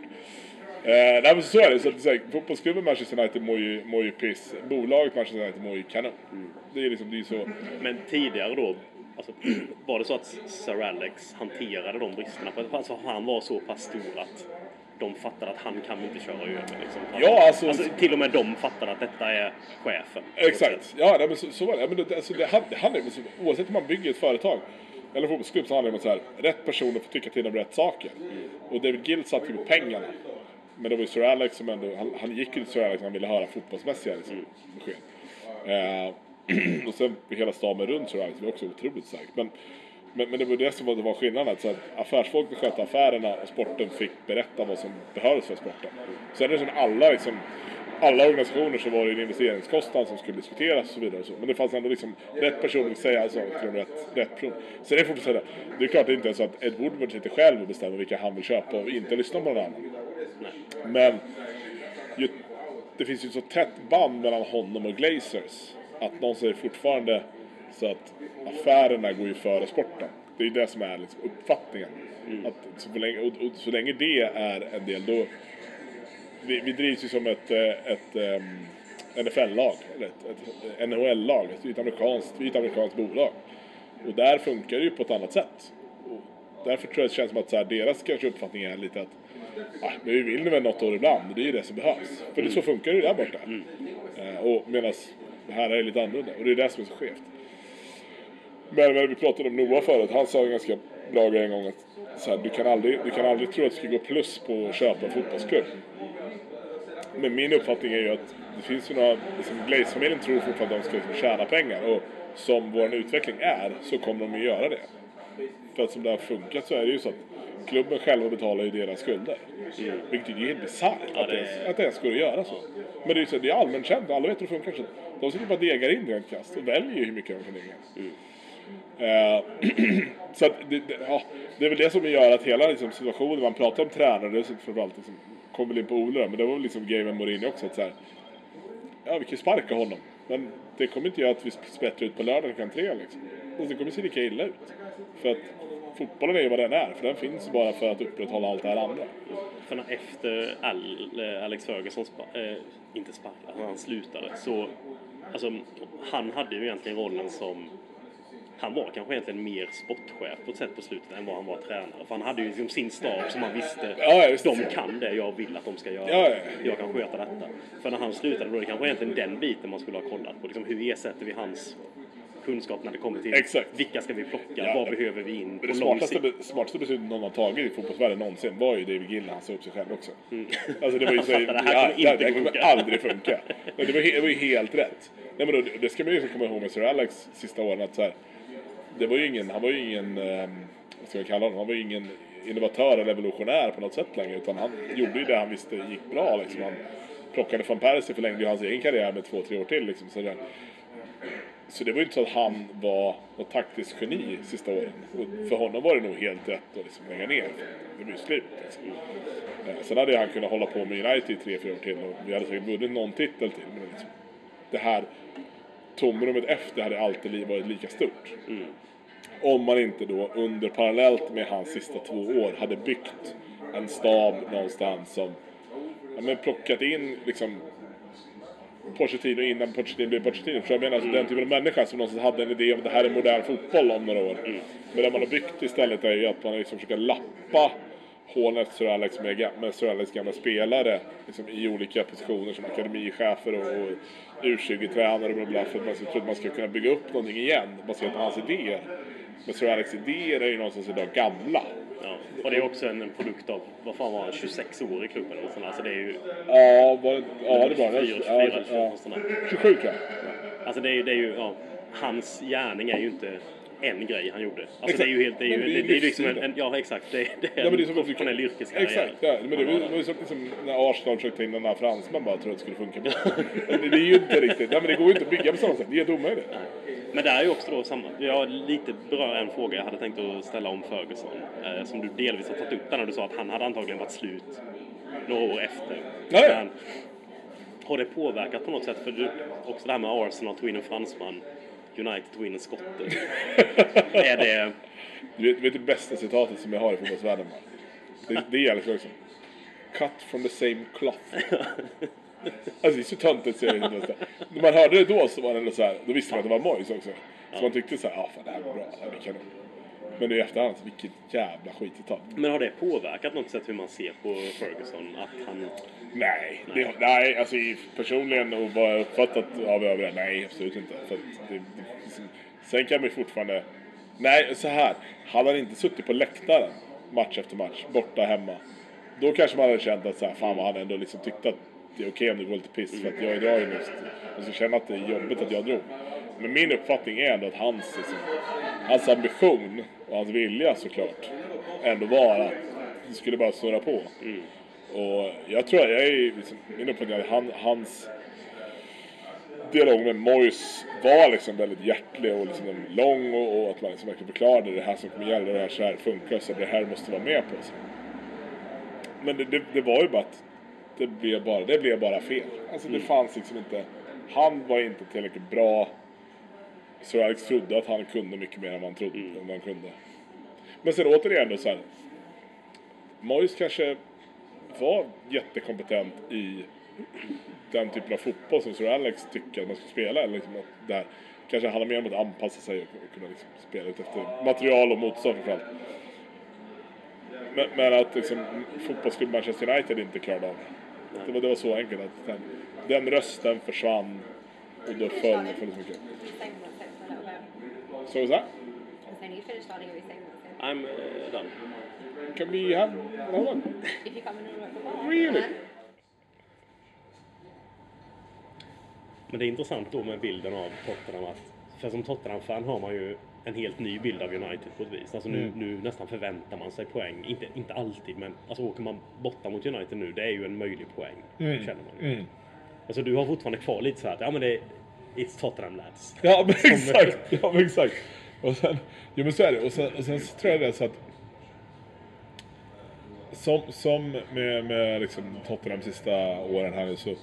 Eh, nej men så är det, så att säga, fotbollsklubben Manchester United mår ju, mår ju piss. Bolaget Manchester United mår ju kanon. Det är liksom, det är så. Men tidigare då, alltså, var det så att Sir Alex hanterade de bristerna? Alltså, han var så pass stor att de fattade att han kan inte köra över. Liksom. Ja, alltså- till och med de fattade att detta är chefen. Exakt, ja men så, så var det. Men det, alltså, det, hand- det handlar oavsett om man bygger ett företag eller fotbollsklubb så handlar det om att så här, rätt personer får tycka till om rätt saker. Och David Gill satt ju med pengarna. Men det var ju Sir Alex som ändå, han, han gick ju till Sir Alex han ville höra fotbollsmässiga liksom, besked. Eh, och sen hela staben runt Sir Alex var också otroligt starkt. Men, men, men det var det som var, det var skillnaden. Så att affärsfolk fick sköta affärerna och sporten fick berätta vad som behövdes för sporten. Sen är det som alla liksom, alla organisationer så var det en investeringskostnad som skulle diskuteras och så vidare. Och så. Men det fanns ändå liksom rätt person att säga alltså, till rätt, rätt person. Är det fortfarande så här, det är klart det inte är så att Ed Woodward sitter själv och bestämmer vilka han vill köpa och inte lyssna på någon annan. Men ju, det finns ju så tätt band mellan honom och Glazers att någon säger fortfarande så att affärerna går ju före sporten. Det är ju det som är liksom uppfattningen. Att så, länge, och, och så länge det är en del då... Vi, vi drivs ju som ett, eh, ett um, NFL-lag, eller ett, ett NHL-lag. Är ett amerikanskt, ett amerikanskt bolag. Och där funkar det ju på ett annat sätt. Och därför tror jag det känns som att så här, deras kanske uppfattning är lite att ah, men vi vinner väl något år ibland, det är ju det som behövs. För det, så funkar det ju där borta. Eh, och medan det här är lite annorlunda. Och det är det som är så skevt. Men, men vi pratade om Noah förut, han sa en ganska bra grej en gång att så här, du, kan aldrig, du kan aldrig tro att det ska gå plus på att köpa en fotbollsklubb. Men min uppfattning är ju att det finns ju några, liksom Glaze-familjen tror fortfarande att de ska liksom tjäna pengar och som vår utveckling är så kommer de att göra det. För att som det har funkat så är det ju så att klubben själva betalar ju deras skulder. Vilket är ju helt bisarrt Ja, att, det ens, att det ens går att göra så. Men det är ju så, det är allmänt känt, alla vet hur det funkar. Så de sitter bara och degar in rent krasst och väljer ju hur mycket de kan dega in. Eh, så att det, det, ja, det är väl det som gör att hela liksom, situationen, man pratar om tränare, framförallt liksom, kommer väl in på Ole då, men det var väl liksom grejen med Mourinho också att så här, ja vi kan ju sparka honom, men det kommer inte göra att vi sprätter ut på lördag klockan tre liksom. Alltså, det kommer se lika illa ut. För att fotbollen är ju vad den är, för den finns bara för att upprätthålla allt det här andra. För när efter Al, eh, Alex Ferguson, spa, eh, inte sparkade, han slutade, så alltså, han hade ju egentligen rollen som han var kanske egentligen mer sportchef på ett sätt på slutet än vad han var tränare. För han hade ju liksom sin stab som han visste, Ja, de kan det jag vill att de ska göra. Ja, ja. Jag kan sköta detta. För när han slutade då är det kanske egentligen den biten man skulle ha kollat på. Liksom, hur ersätter vi hans kunskap när det kommer till Exakt. vilka ska vi plocka, Ja. vad behöver vi in på Det smartaste, be- smartaste beslutet någon har tagit i fotbollsvärlden någonsin var ju David Gill när han sa upp sig själv också. Alltså det var ju så, det här kommer ja, inte det här kommer funka. aldrig funka. Men det, var, det var ju helt rätt. Nej, men då, det ska man ju komma ihåg med Sir Alex sista åren att så här, det var ju ingen, han var ju ingen, ehm, vad ska jag kalla honom, han var ju ingen innovatör eller evolutionär på något sätt längre utan han gjorde ju det han visste gick bra liksom. Han plockade van Persie, förlängde ju hans egen karriär med två, tre år till liksom. Så det, så det var ju inte så att han var något taktiskt geni sista åren. Och för honom var det nog helt rätt att liksom lägga ner. Det var ju slut. Liksom. Eh, sen hade han kunnat hålla på med United i tre, fyra år till och vi hade säkert vunnit någon titel till. Men liksom, det här tomrummet efter hade alltid varit lika stort. Mm. Om man inte då under parallellt med hans sista två år hade byggt en stab någonstans som ja, men plockat in liksom Pochettino innan Pochettino blev Pochettino. För jag menar alltså, den typen av människa som någonstans hade en idé om att det här är modern fotboll om några år. Men det man har byggt istället är ju att man liksom försöker lappa hålen efter Sir Alex med, med Sir Alex gamla spelare liksom, i olika positioner som akademichefer och, och U20-tränare och bla bla för att man ska, tror att man ska kunna bygga upp någonting igen baserat på hans idéer. Men Sir Alex idéer är ju någonstans idag gamla. Ja. Och det är också en, produkt av, vad fan var han, 26 år i klubben eller sånt. Alltså det är ju Ja, var, ja det var det. 24, Ja, 24, ja, 24 sånt där. 27 tror jag. Alltså det är det är ju ja, hans gärning är ju inte en grej han gjorde. Alltså Exakt. det är ju helt, det är ju, det det, det är liksom en, en, ja exakt, det, det är Ja, men det är en som professionell yrkeskarriär. Exakt, ja. Men det var ju- som liksom, när Arsenal försökte in den här fransman bara trodde att det skulle funka bra. det, är ju inte riktigt, nej men det går ju inte att bygga på samma sätt. Det är helt omöjligt. Men det är ju också då samma, jag lite berör en fråga jag hade tänkt att ställa om Ferguson. Eh, som du delvis har tagit upp där när du sa att han hade antagligen varit slut några år efter. Ja. Men har det påverkat på något sätt? För du, också det här med Arsenal tog in en fransman, United tog in en skotte. är det... Du vet, vet det bästa citatet som jag har i fotbollsvärlden? Det, det gäller för också. Cut from the same cloth. Alltså det är så töntigt så jag vet inte. När man hörde det då så var det ändå så här, då visste man att det var Moise också. Så man tyckte så här, ja fan det här var bra, det här blir kanon. Men nu i efterhand, vilket jävla skitcitat. Men har det påverkat något sätt hur man ser på Ferguson? Att han... Nej, det, nej alltså personligen och vad jag uppfattat av övriga, nej absolut inte. För det, det, sen kan man ju fortfarande, nej så här, hade han inte suttit på läktaren match efter match, borta hemma, då kanske man hade känt att så här, fan vad han ändå liksom tyckte att det är okej om det går lite piss för att jag drar ju nu. Och så känner att det är jobbigt att jag drog. Men min uppfattning är ändå att hans, liksom, hans ambition och hans vilja såklart ändå var att det skulle bara snurra på. Och jag tror, jag är liksom, min uppfattning är att han, hans dialog med Moyes var liksom väldigt hjärtlig och liksom lång och, och att man liksom verkligen förklarade det här som kommer gälla, det här så här funkar, så det här måste vara med på. Så. Men det, det, det var ju bara att det blev bara, det blev bara fel. Alltså det fanns liksom inte, han var inte tillräckligt bra. Så Alex trodde att han kunde mycket mer än vad han trodde än vad han kunde. Men sen återigen då så här. Moyes kanske var jättekompetent i den typen av fotboll som Sir Alex tycker att man ska spela. Eller liksom att där kanske handlar mer om att anpassa sig och kunna liksom spela ut efter material och motstånd framförallt. Men, men att liksom, fotbollsklubben Manchester United inte klarade av det. Det var, det var så enkelt att den, den rösten försvann och då föll det för mycket. Så is that? Then you finish starting everything. So I'm uh, done. Can we have another one? if you come in and work the bar, Really? Men det är intressant då med bilden av Tottenham att för som Tottenham-fan har man ju en helt ny bild av United på ett vis. Alltså nu, nu nästan förväntar man sig poäng. Inte, inte alltid men alltså åker man borta mot United nu det är ju en möjlig poäng. Känner man ju. Alltså du har fortfarande kvar lite så här att ja men det It's Tottenham lads. Ja men exakt, ja men exakt. Och sen, jo men så är det. Och sen, och sen så tror jag det är så att som, som med, med liksom Tottenham sista åren här nu så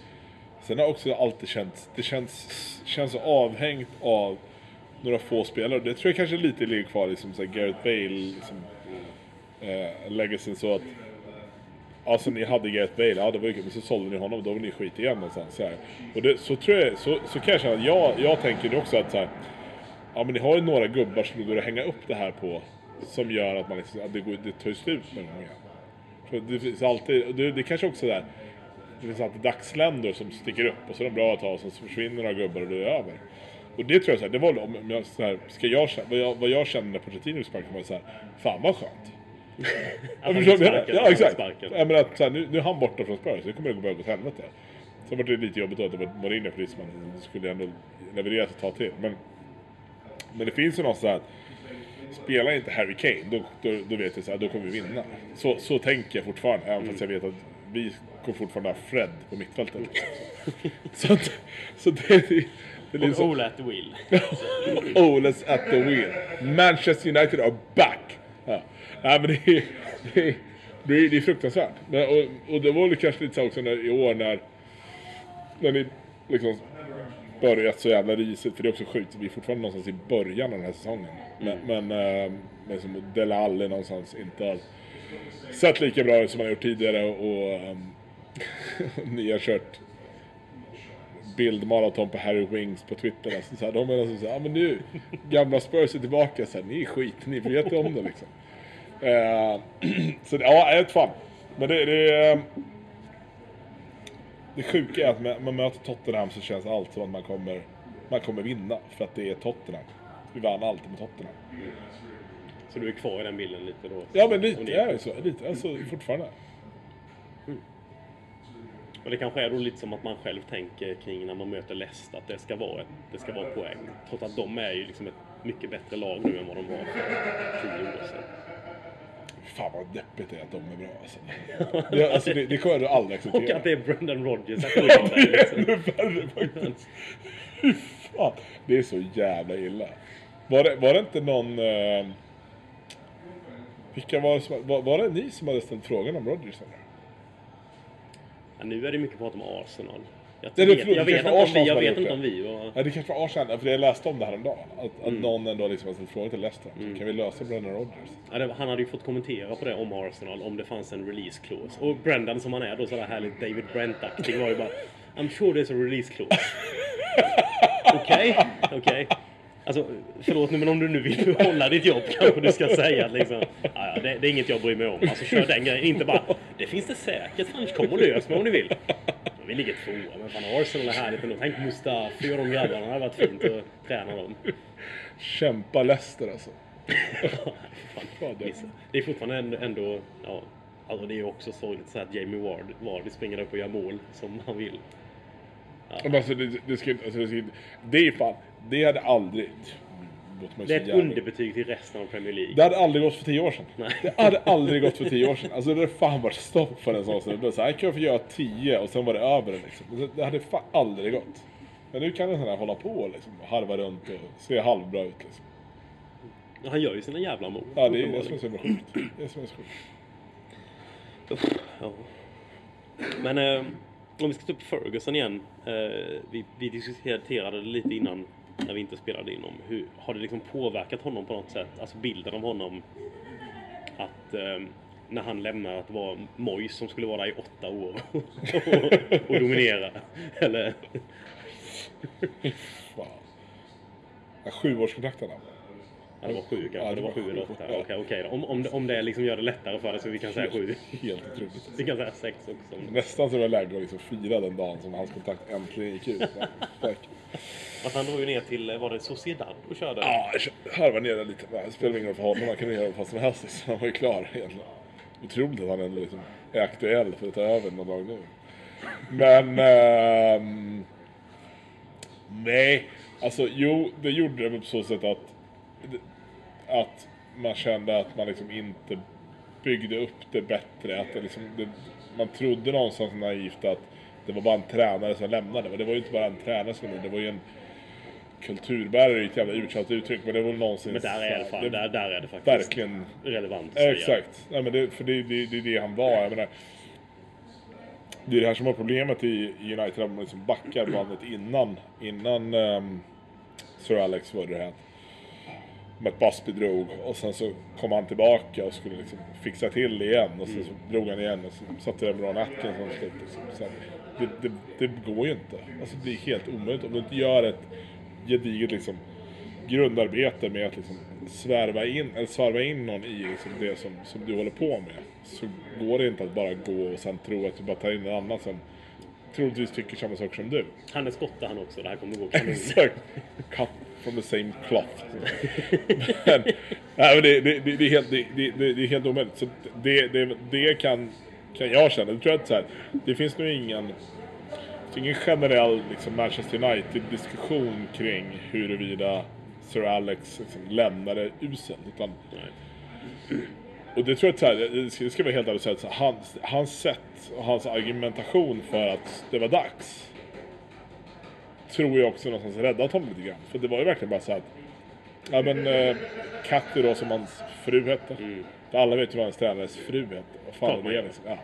Sen har också alltid känts, det känns, känns avhängt av några få spelare. Det tror jag kanske lite ligger kvar liksom så Gareth Bale liksom, eh, legacyn så att Alltså ni hade Gareth Bale, ja det var ju men så sålde ni honom, då var ni skit igen någonstans. Så, här. Och det, så tror jag, så, så kan jag känna, jag, jag tänker nu också att så här, Ja men ni har ju några gubbar som det går att hänga upp det här på. Som gör att man liksom, att det, går, det tar ju slut någon gång igen. För det finns alltid, det, det kanske också är där. Det finns alltid dagsländor som sticker upp och så är de bra ett tag och så försvinner några gubbar och det är över. Och det tror jag så här, det var om jag, så här, ska jag, vad jag, vad jag kände när Pochettino sparkade var så här, fan vad skönt. Att han fick sparken, Ja att exakt. Jag menar att så här, nu, nu är han borta från Spurs, nu kommer det gå börja gå åt helvete. Sen var det lite jobbigt då att det var Mourinho för men det skulle ändå levereras ett tag till. Men, men det finns ju något så här, spelar inte Harry Kane, då, då, då vet jag så här, då kommer vi vinna. Så, så tänker jag fortfarande, även fast jag vet att vi kommer fortfarande ha Fred på mittfältet. så, att, så det, det, det är liksom... Ole at the wheel. Oles at the wheel. Manchester United are back! Ja. Nej men det är, det är, det är, det är fruktansvärt. Och, och det var väl kanske lite så också när, i år när, när ni liksom börjat så jävla risigt, för det är också sjukt, vi är fortfarande någonstans i början av den här säsongen. Men, men, äh, men som Dele Alli någonstans inte har sett lika bra ut som han har gjort tidigare och ähm, ni har kört bildmaraton på Harry Wings på Twitter. Alltså, så här, de är alltså så här, ja men nu, gamla Spurs är tillbaka, så här, ni är skit, ni vet om det liksom. Eh, så ja, jag vet fan. Men det, det, eh, det sjuka är att när man möter Tottenham så känns allt som att man kommer, man kommer vinna, för att det är Tottenham. Vi vann alltid med Tottenham. Så du är kvar i den bilden lite då? Ja men lite är det så, lite, alltså fortfarande. Och det kanske är då lite som att man själv tänker kring när man möter Leicester att det ska vara, ett, det ska vara poäng. Trots att de är ju liksom ett mycket bättre lag nu än vad de var för tio år sedan. Fan vad deppigt det är att de är bra alltså. Det, alltså, det, det kommer jag aldrig acceptera. Och att det är Brendan Rodgers att Ja, det är ännu värre faktiskt. Fy fan. Det är så jävla illa. Var det, var det inte någon... Eh, vilka var det som... Var, var det ni som hade ställt frågan om Rodgers? Eller? Ja, nu är det mycket prat om Arsenal. Jag, Det vet, det jag vet inte om vi, jag vet inte det. om vi var... Ja, det kanske var Arsenal, för jag läste om det här om dagen. Att, att Mm. någon ändå liksom har ställt frågan till Leicester. Så Kan vi lösa Brendan Rodgers? Ja, det, han hade ju fått kommentera på det om Arsenal om det fanns en release clause. Och Brendan som han är då sådär härligt David Brent-aktig var ju bara I'm sure there's a release clause. Okej, okej. Alltså, förlåt nu men om du nu vill behålla ditt jobb kanske du ska säga att liksom, "Ja, ja, det, det är inget jag bryr mig om. Alltså kör den grejen, inte bara det finns det säkert, fan kom och lös mig om ni vill. Vi ligger tvåa, men fan Arsenal är härligt ändå. Tänk Mustafi och de grabbarna, det hade varit fint att träna dem. Kämpa Leicester alltså. Fan, det- är fortfarande ändå, ja, alltså det är också sorgligt så att Jamie Ward, Vardy springer upp och gör mål som han vill. Men Alltså, det, det, ska, alltså, det, ska, det är fan... Det hade aldrig... Det är ett jävla- underbetyg till resten av Premier League. Det hade aldrig gått för tio år sedan. Nej. Det hade aldrig gått för tio år sedan. Alltså det hade fan varit stopp för en sån snubbe. Så här kan jag få göra tio och sen var det över liksom. Det- Det hade fan aldrig gått. Men nu kan en sån här hålla på liksom, och harva runt och se halvbra ut liksom. Han gör ju sina jävla mål. Ja, det är det som är så sjukt. Det är som är så sjukt. Ja. Men eh, om vi ska ta upp Ferguson igen. Eh, vi, vi diskuterade det lite innan när vi inte spelade in om hur har det liksom påverkat honom på något sätt? Alltså bilden av honom att eh, när han lämnar att det var som skulle vara där i åtta år och, och dominera. Eller Fan. Sjuårskontrakt hade han ja, det var sju kanske. Ja, det var sju eller åtta. Okej, okej då. Om, om, det, om det liksom gör det lättare för dig så vi kan säga sju. Helt otroligt. Vi kan säga sex också. Nästan så det var läge att liksom fira den dagen som hans kontrakt äntligen gick ut. Tack. Att han drog ju ner till, var det Sociedad och körde? Ja, jag harvar ner lite. Det spelar ingen roll för honom. Han kan göra vad som helst. Liksom. Han var ju klar egentligen. Otroligt att han ändå liksom är aktuell för att ta över någon dag nu. Men... ehm, nej. Alltså jo, det gjorde det på så sätt att... Att man kände att man liksom inte byggde upp det bättre. Att det liksom, det, man trodde någonstans naivt att det var bara en tränare som lämnade. Men det var ju inte bara en tränare som lämnade. Det var ju en kulturbärare, är ju ett jävla uttjatat uttryck. Men det var någonsin... Men där är det, fan, det- där, där är det faktiskt Verkligen relevant att säga. Exakt. Nej, men det, för det, det, det är det han var. Jag menar, det är det här som var problemet i, i United. Att man liksom backar bandet innan, innan um, Sir Alex var det här. Med att Busby drog och sen så kom han tillbaka och skulle liksom fixa till igen. Och sen så drog han igen och så satte den Ron Atkinson slut. Liksom. Så det, det, det går ju inte. Alltså det är helt omöjligt. Om du inte gör ett gediget liksom, grundarbete med att liksom svärva in, eller svarva in någon i liksom det som, som du håller på med. Så går det inte att bara gå och sen tro att du bara tar in en annan som troligtvis tycker samma saker som du. Han är skotte han också, det här kommer gå kanon. Exakt. From the same cloth. men, nej, men det, det, det, är helt, det, det, är helt omöjligt. Så det, det, det kan, kan jag känna. Jag tror att så här, det finns nog ingen, ingen generell liksom, Manchester United-diskussion kring huruvida Sir Alex liksom, lämnade uselt. Utan och det tror jag att så här, det ska, det ska vara helt ärligt så hans, hans sätt och hans argumentation för att det var dags tror jag också någonstans räddat honom lite grann. För det var ju verkligen bara så att Ja men eh, Katty då som hans fru hette. För alla vet ju vad hans tränarens fru hette. Vad fan är det liksom? Ja,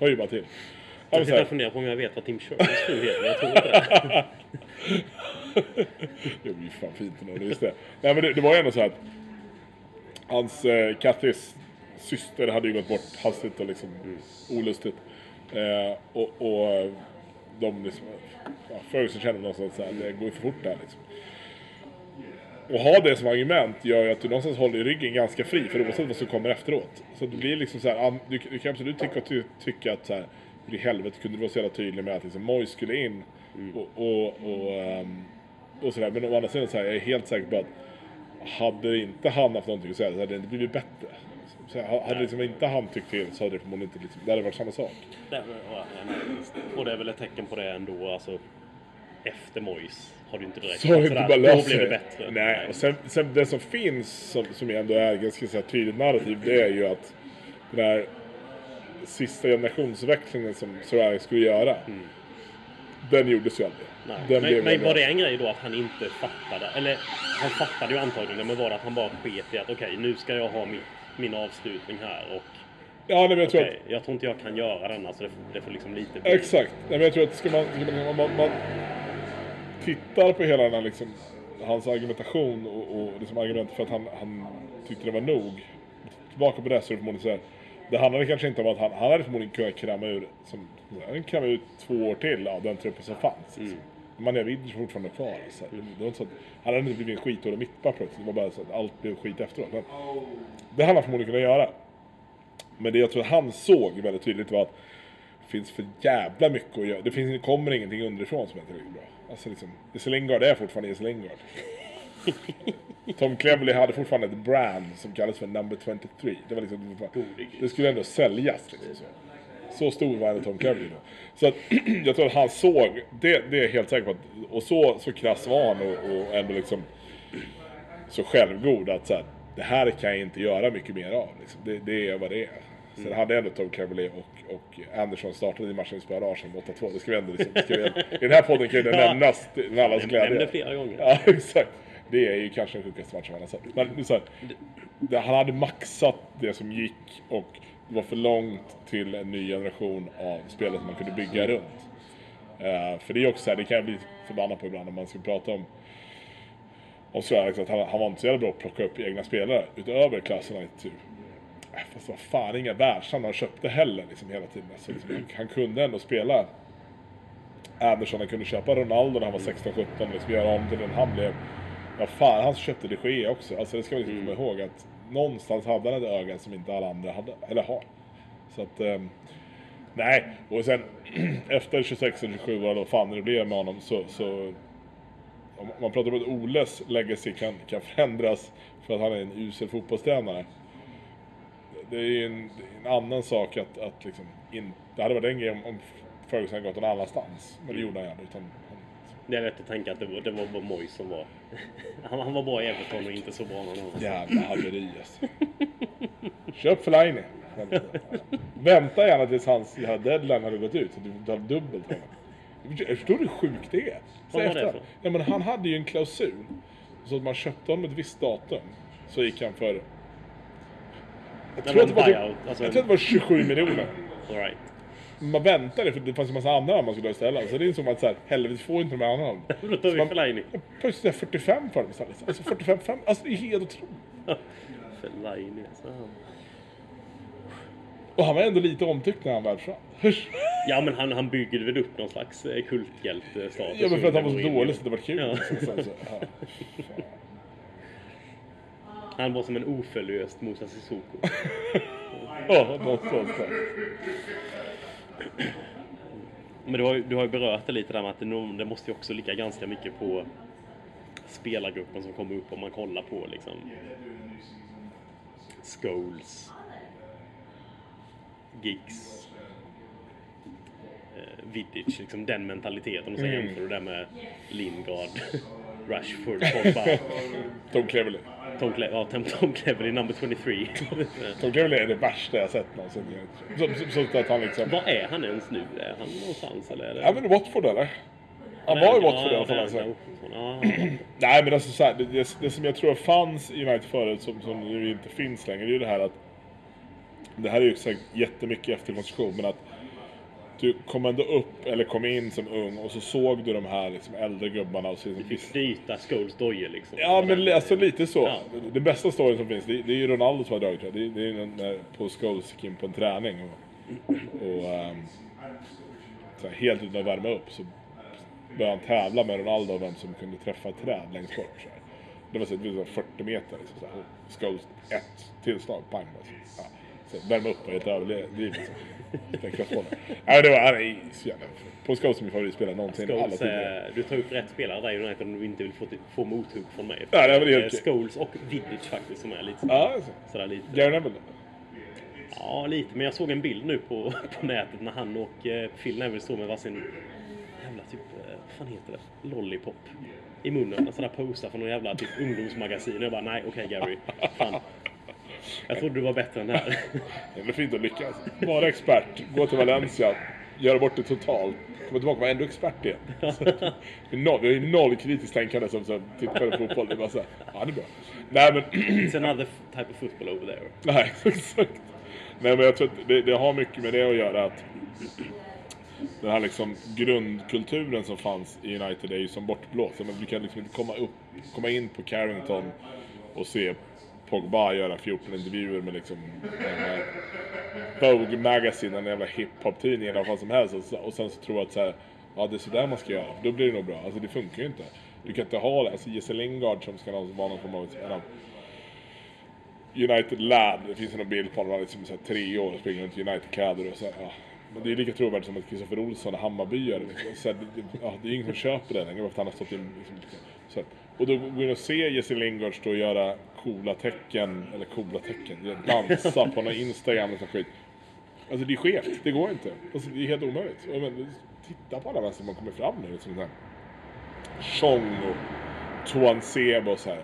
hör ju bara till. Ja, Jag sitter och funderar på om jag vet vad Tim Shermans fru heter, men jag tror inte det. Det blir fan fint ändå, just det. Nej men det, det var ju ändå så att hans, eh, Kattys syster hade ju gått bort hastigt och liksom olustigt. Eh, och, och de liksom, ja, Ferguson kände någonstans att det går för fort där liksom. Och ha det som argument gör ju att du någonstans håller ryggen ganska fri för oavsett vad som kommer efteråt. Så det blir liksom så här, du, du kan absolut tycka, ty, tycka att så här, i helvete kunde du vara så jävla tydlig med att liksom Moyes skulle in och, och, och, ehm, och sådär. Men å andra sidan så här, jag är helt säker på att hade inte han haft någonting att säga så hade det inte blivit bättre. Så hade liksom inte han tyckt fel så hade det förmodligen inte liksom, det hade varit samma sak. Det. Och det är väl ett tecken på det ändå. Alltså, efter Moyes har ju inte direkt Så ju inte bara Då blev det bättre. Nej, och sen, sen det som finns som, som ändå är ganska så här tydligt narrativ det är ju att den här sista generationsväxlingen som Alex skulle göra den gjordes ju aldrig. Den Men, men var det en grej då att han inte fattade? Eller han fattade ju antagligen men var det att han bara sket i att okej nu ska jag ha min, min avslutning här och Ja, nej, men jag tror okej, att jag tror inte jag kan göra den så det, får- det får liksom lite bli. Exakt. Nej, men jag tror att ska man, ska man, man, tittar på hela den här liksom, hans argumentation och, och liksom argument för att han, han tyckte det var nog. Tillbaka på det så är det förmodligen så här. Det handlade kanske inte om att han, han hade förmodligen kunnat kräma ur, som, han kräma ut två år till av den truppen som fanns. Liksom. Man är Vidic fortfarande kvar. Så det var inte så att, han hade inte blivit en skitdålig mittback plötsligt. Det var bara så att allt blev skit efteråt. Men det hade han förmodligen kunnat göra. Men det jag tror han såg väldigt tydligt var att det finns för jävla mycket att göra. Det finns, kommer ingenting underifrån som är tillräckligt bra. Alltså liksom, Jesse Lingard är fortfarande Jesse Lingard. Tom Cleverley hade fortfarande ett brand som kallades för number 23. Det, var liksom, det skulle ändå säljas. Liksom, så. så stor var Tom Cleverley då. Så att, jag tror att han såg, det, det är jag helt säker på, att, och så, så krass var han och, och ändå liksom så självgod att så här, det här kan jag inte göra mycket mer av. Liksom. Det, det är vad det är. Sen hade ändå Tom Cleverley och, och Anderson startat i matchen vi spelade Arsenal med 8-2. Det ska vi ändå liksom, ska vi, I den här podden kan det nämnas till allas glädje. nämnde flera gånger. Ja, exakt. Det är ju kanske den sjukaste matchen man har sett. Men så här, det, han hade maxat det som gick och det var för långt till en ny generation av spelare som man kunde bygga runt. Eh, för det är också så här, det kan jag bli förbannad på ibland när man ska prata om om Sir Alex, att han, han var inte så jävla bra att plocka upp egna spelare utöver klassen 92. Äh, Fast vad fan, inga världsnamn han köpte heller liksom hela tiden. Så liksom, han, kunde ändå spela Anderson, han kunde köpa Ronaldo när han var 16-17 liksom göra om till den han blev. Ja fan, han köpte de Gea också. Alltså det ska vi liksom komma ihåg att någonstans hade han ett öga som inte alla andra hade, eller har. Så att, eh, nej. Och sen efter 26 eller 27 år, då fan det blev med honom så, så om man pratar om att Oles legacy kan, kan förändras för att han är en usel fotbollstränare. Det är ju en, en annan sak att, att liksom in, det hade varit en grej om, om Ferguson hade gått någon annanstans. Men det gjorde han ju aldrig. Utan det är lätt att tänka att det var, det var bara Moyes som var... han, han var bra i Everton och inte så bra någon annanstans. jävla haveri alltså. Köp Fellaini. Vänta gärna tills hans deadline hade gått ut så du betalar dubbelt honom. Jag förstår hur sjukt det är. Så Vad var det för? Ja, men han hade ju en klausul. Så att man köpte honom ett visst datum. Så gick han för... Jag tror, att det var, typ, alltså- jag tror att det var 27 miljoner. All right. Man väntade för det fanns en massa andra man skulle ha istället. Så det insåg man att så här, helvete får inte de här andra. Då tar vi Fellaini. Plötsligt är 45 för dem istället. Alltså 45, 5, alltså det är helt otroligt. Fellaini alltså. Och han var ändå lite omtyckt när han väl försvann. Ja men han, han bygger väl upp någon slags eh, kulthjälte-status. Ja men för att han var så dålig så det var kul. Ja. Sen så, ja. Han var som en oförlöst Moussa Sissoko. Ja, någonstans där. Men du har, du har ju berört det lite där med att det, det måste ju också ligga ganska mycket på spelargruppen som kommer upp om man kollar på liksom Scholes, Giggs, eh, Vidic, liksom den mentaliteten och sen Mm. jämför du det med Lingard, Rashford, Pogba, Tom Cleverley. Tom, Cle- ja, Tom, Cleverley, number 23. Tom Cleverley är det värsta jag sett någonsin. Så, så, så att han liksom... Var är han ens nu? Är han någonstans eller? Är det... Ja men Watford eller? Han var i Watford i alla fall. Alltså. Nej men alltså så här, det, det, det som jag tror fanns i United förut som, som nu inte finns längre det är ju det här att Det här är ju säkert jättemycket efterkonstruktion men att Du kom ändå upp eller kom in som ung och så såg du de här liksom, äldre gubbarna och så liksom, visst, Knyta Scholes dojor liksom. Ja men li- alltså lite så. Ja. Det bästa storyn som finns det, det är ju Ronaldo som har dragit det. Det, är när- Paul Scholes gick in på en träning och, och så här, helt utan att värma upp så började han tävla med Ronaldo om vem som kunde träffa ett träd längst bort. Så här. Det var så, det var så 40 meter liksom, så här. Scholes ett tillslag, pang bara. Så, ja. så värma upp och helt överdrivet. Så. Tänkte på det. Var, han är så jävla... Min favoritspelare någonsin. Scholes, eh, du tar upp rätt spelare där i United om du inte vill få, få mothugg från mig. Ja, det var det Eh, okej. Scholes och Vidic faktiskt som är lite Ja, alltså. sådär lite. Gary Neville. Ja, lite. Men jag såg en bild nu på, på nätet när han och eh, Phil Neville står med varsin jävla typ eh, vad fan heter det? Lollipop. I munnen. En sån där poster från någon jävla typ ungdomsmagasin. Och jag bara, nej okej Gary. Fan. Jag trodde du var bättre än det här. Det blir fint att lyckas. Vara expert, gå till Valencia, göra bort det totalt. Komma tillbaka och vara ändå expert igen. Så, vi har noll, vi har ju noll kritiskt tänkande som, som tittar på fotboll. Det är bara såhär, ja det är bra. Nej men, It's another type of football over there. nej exakt. Nej men jag tror att det, det har mycket med det att göra att den här liksom grundkulturen som fanns i United är ju som bortblåst. Men du kan liksom inte komma, upp, komma in på Carrington och se Pogba göra 14 intervjuer med liksom Vogue Magazine, en jävla hiphop-tidning eller vad som helst. Och, så- och sen så tror jag att så här, ja det är sådär man ska göra. Då blir det nog bra. Alltså det funkar ju inte. Du kan inte ha det. Alltså Jesse Lingard som ska vara någon form av en av United lad. Det finns en bild på honom. Han är liksom så här tre år och springer runt i United-kläder och så här, ja. Men det är lika trovärdigt som att Kristoffer Olsson är Hammarbyare. Liksom. Så här, det, ja, det är ingen som köper det längre för att han har stått i liksom, så här. Och då går in och se Jesse Lingard stå och göra coola tecken, eller coola tecken, dansa på någon Instagram och sån skit. Alltså det är skevt, det går inte. Alltså, det är helt omöjligt. Men, titta på alla vänster som kommer fram nu. Liksom, här. Chong och Tuan Seb och så här.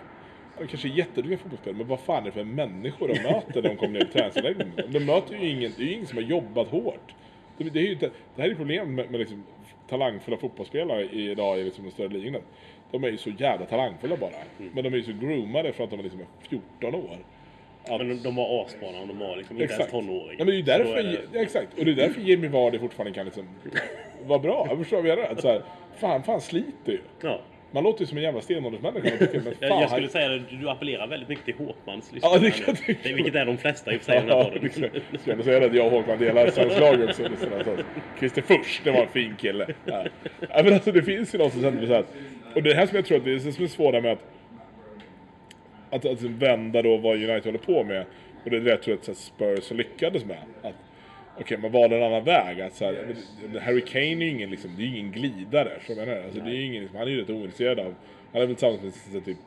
De kanske är jätteduktiga fotbollsspelare, men vad fan är det för människor de möter när de kommer ner till träningsanläggningen? De möter ju ingen, det är ju ingen som har jobbat hårt. Det, det, är ju inte, det här är problemet med, med liksom, talangfulla fotbollsspelare idag i liksom, de större ligorna. De är ju så jävla talangfulla bara. Men de är ju så groomade för att de är liksom 14 år. Att- Men de, asbra när de var liksom inte ens Exakt. tonåringar. Ja, men det är därför, är det- ja, exakt. Och det är därför Jimmy Vardy fortfarande kan liksom vara bra. Förstår vad jag menar. Fan, fan sliter ju. Ja. Man låter ju som en jävla stenåldersmänniska. Jag, jag skulle säga att du appellerar väldigt mycket till Håkmans Ja, det lyssnare kan jag Vilket är de flesta i och för sig i den här podden. Jag skulle ändå säga att jag och Håkman delar svensk lag också. Christer Furs, det var en fin kille. Ja. Ja, men alltså, det finns ju någon som känner så här. Och det här som jag tror att det är som är svåra med att att, att vända då vad United håller på med. Och det är det jag tror att Spurs lyckades med. Att, Okej, man valde en annan väg. Att, så här, men Harry Kane är ju ingen, liksom, det är ingen glidare. Så jag menar, alltså, det är ingen, han är ju rätt ointresserad av... Han är väl tillsammans med så, typ,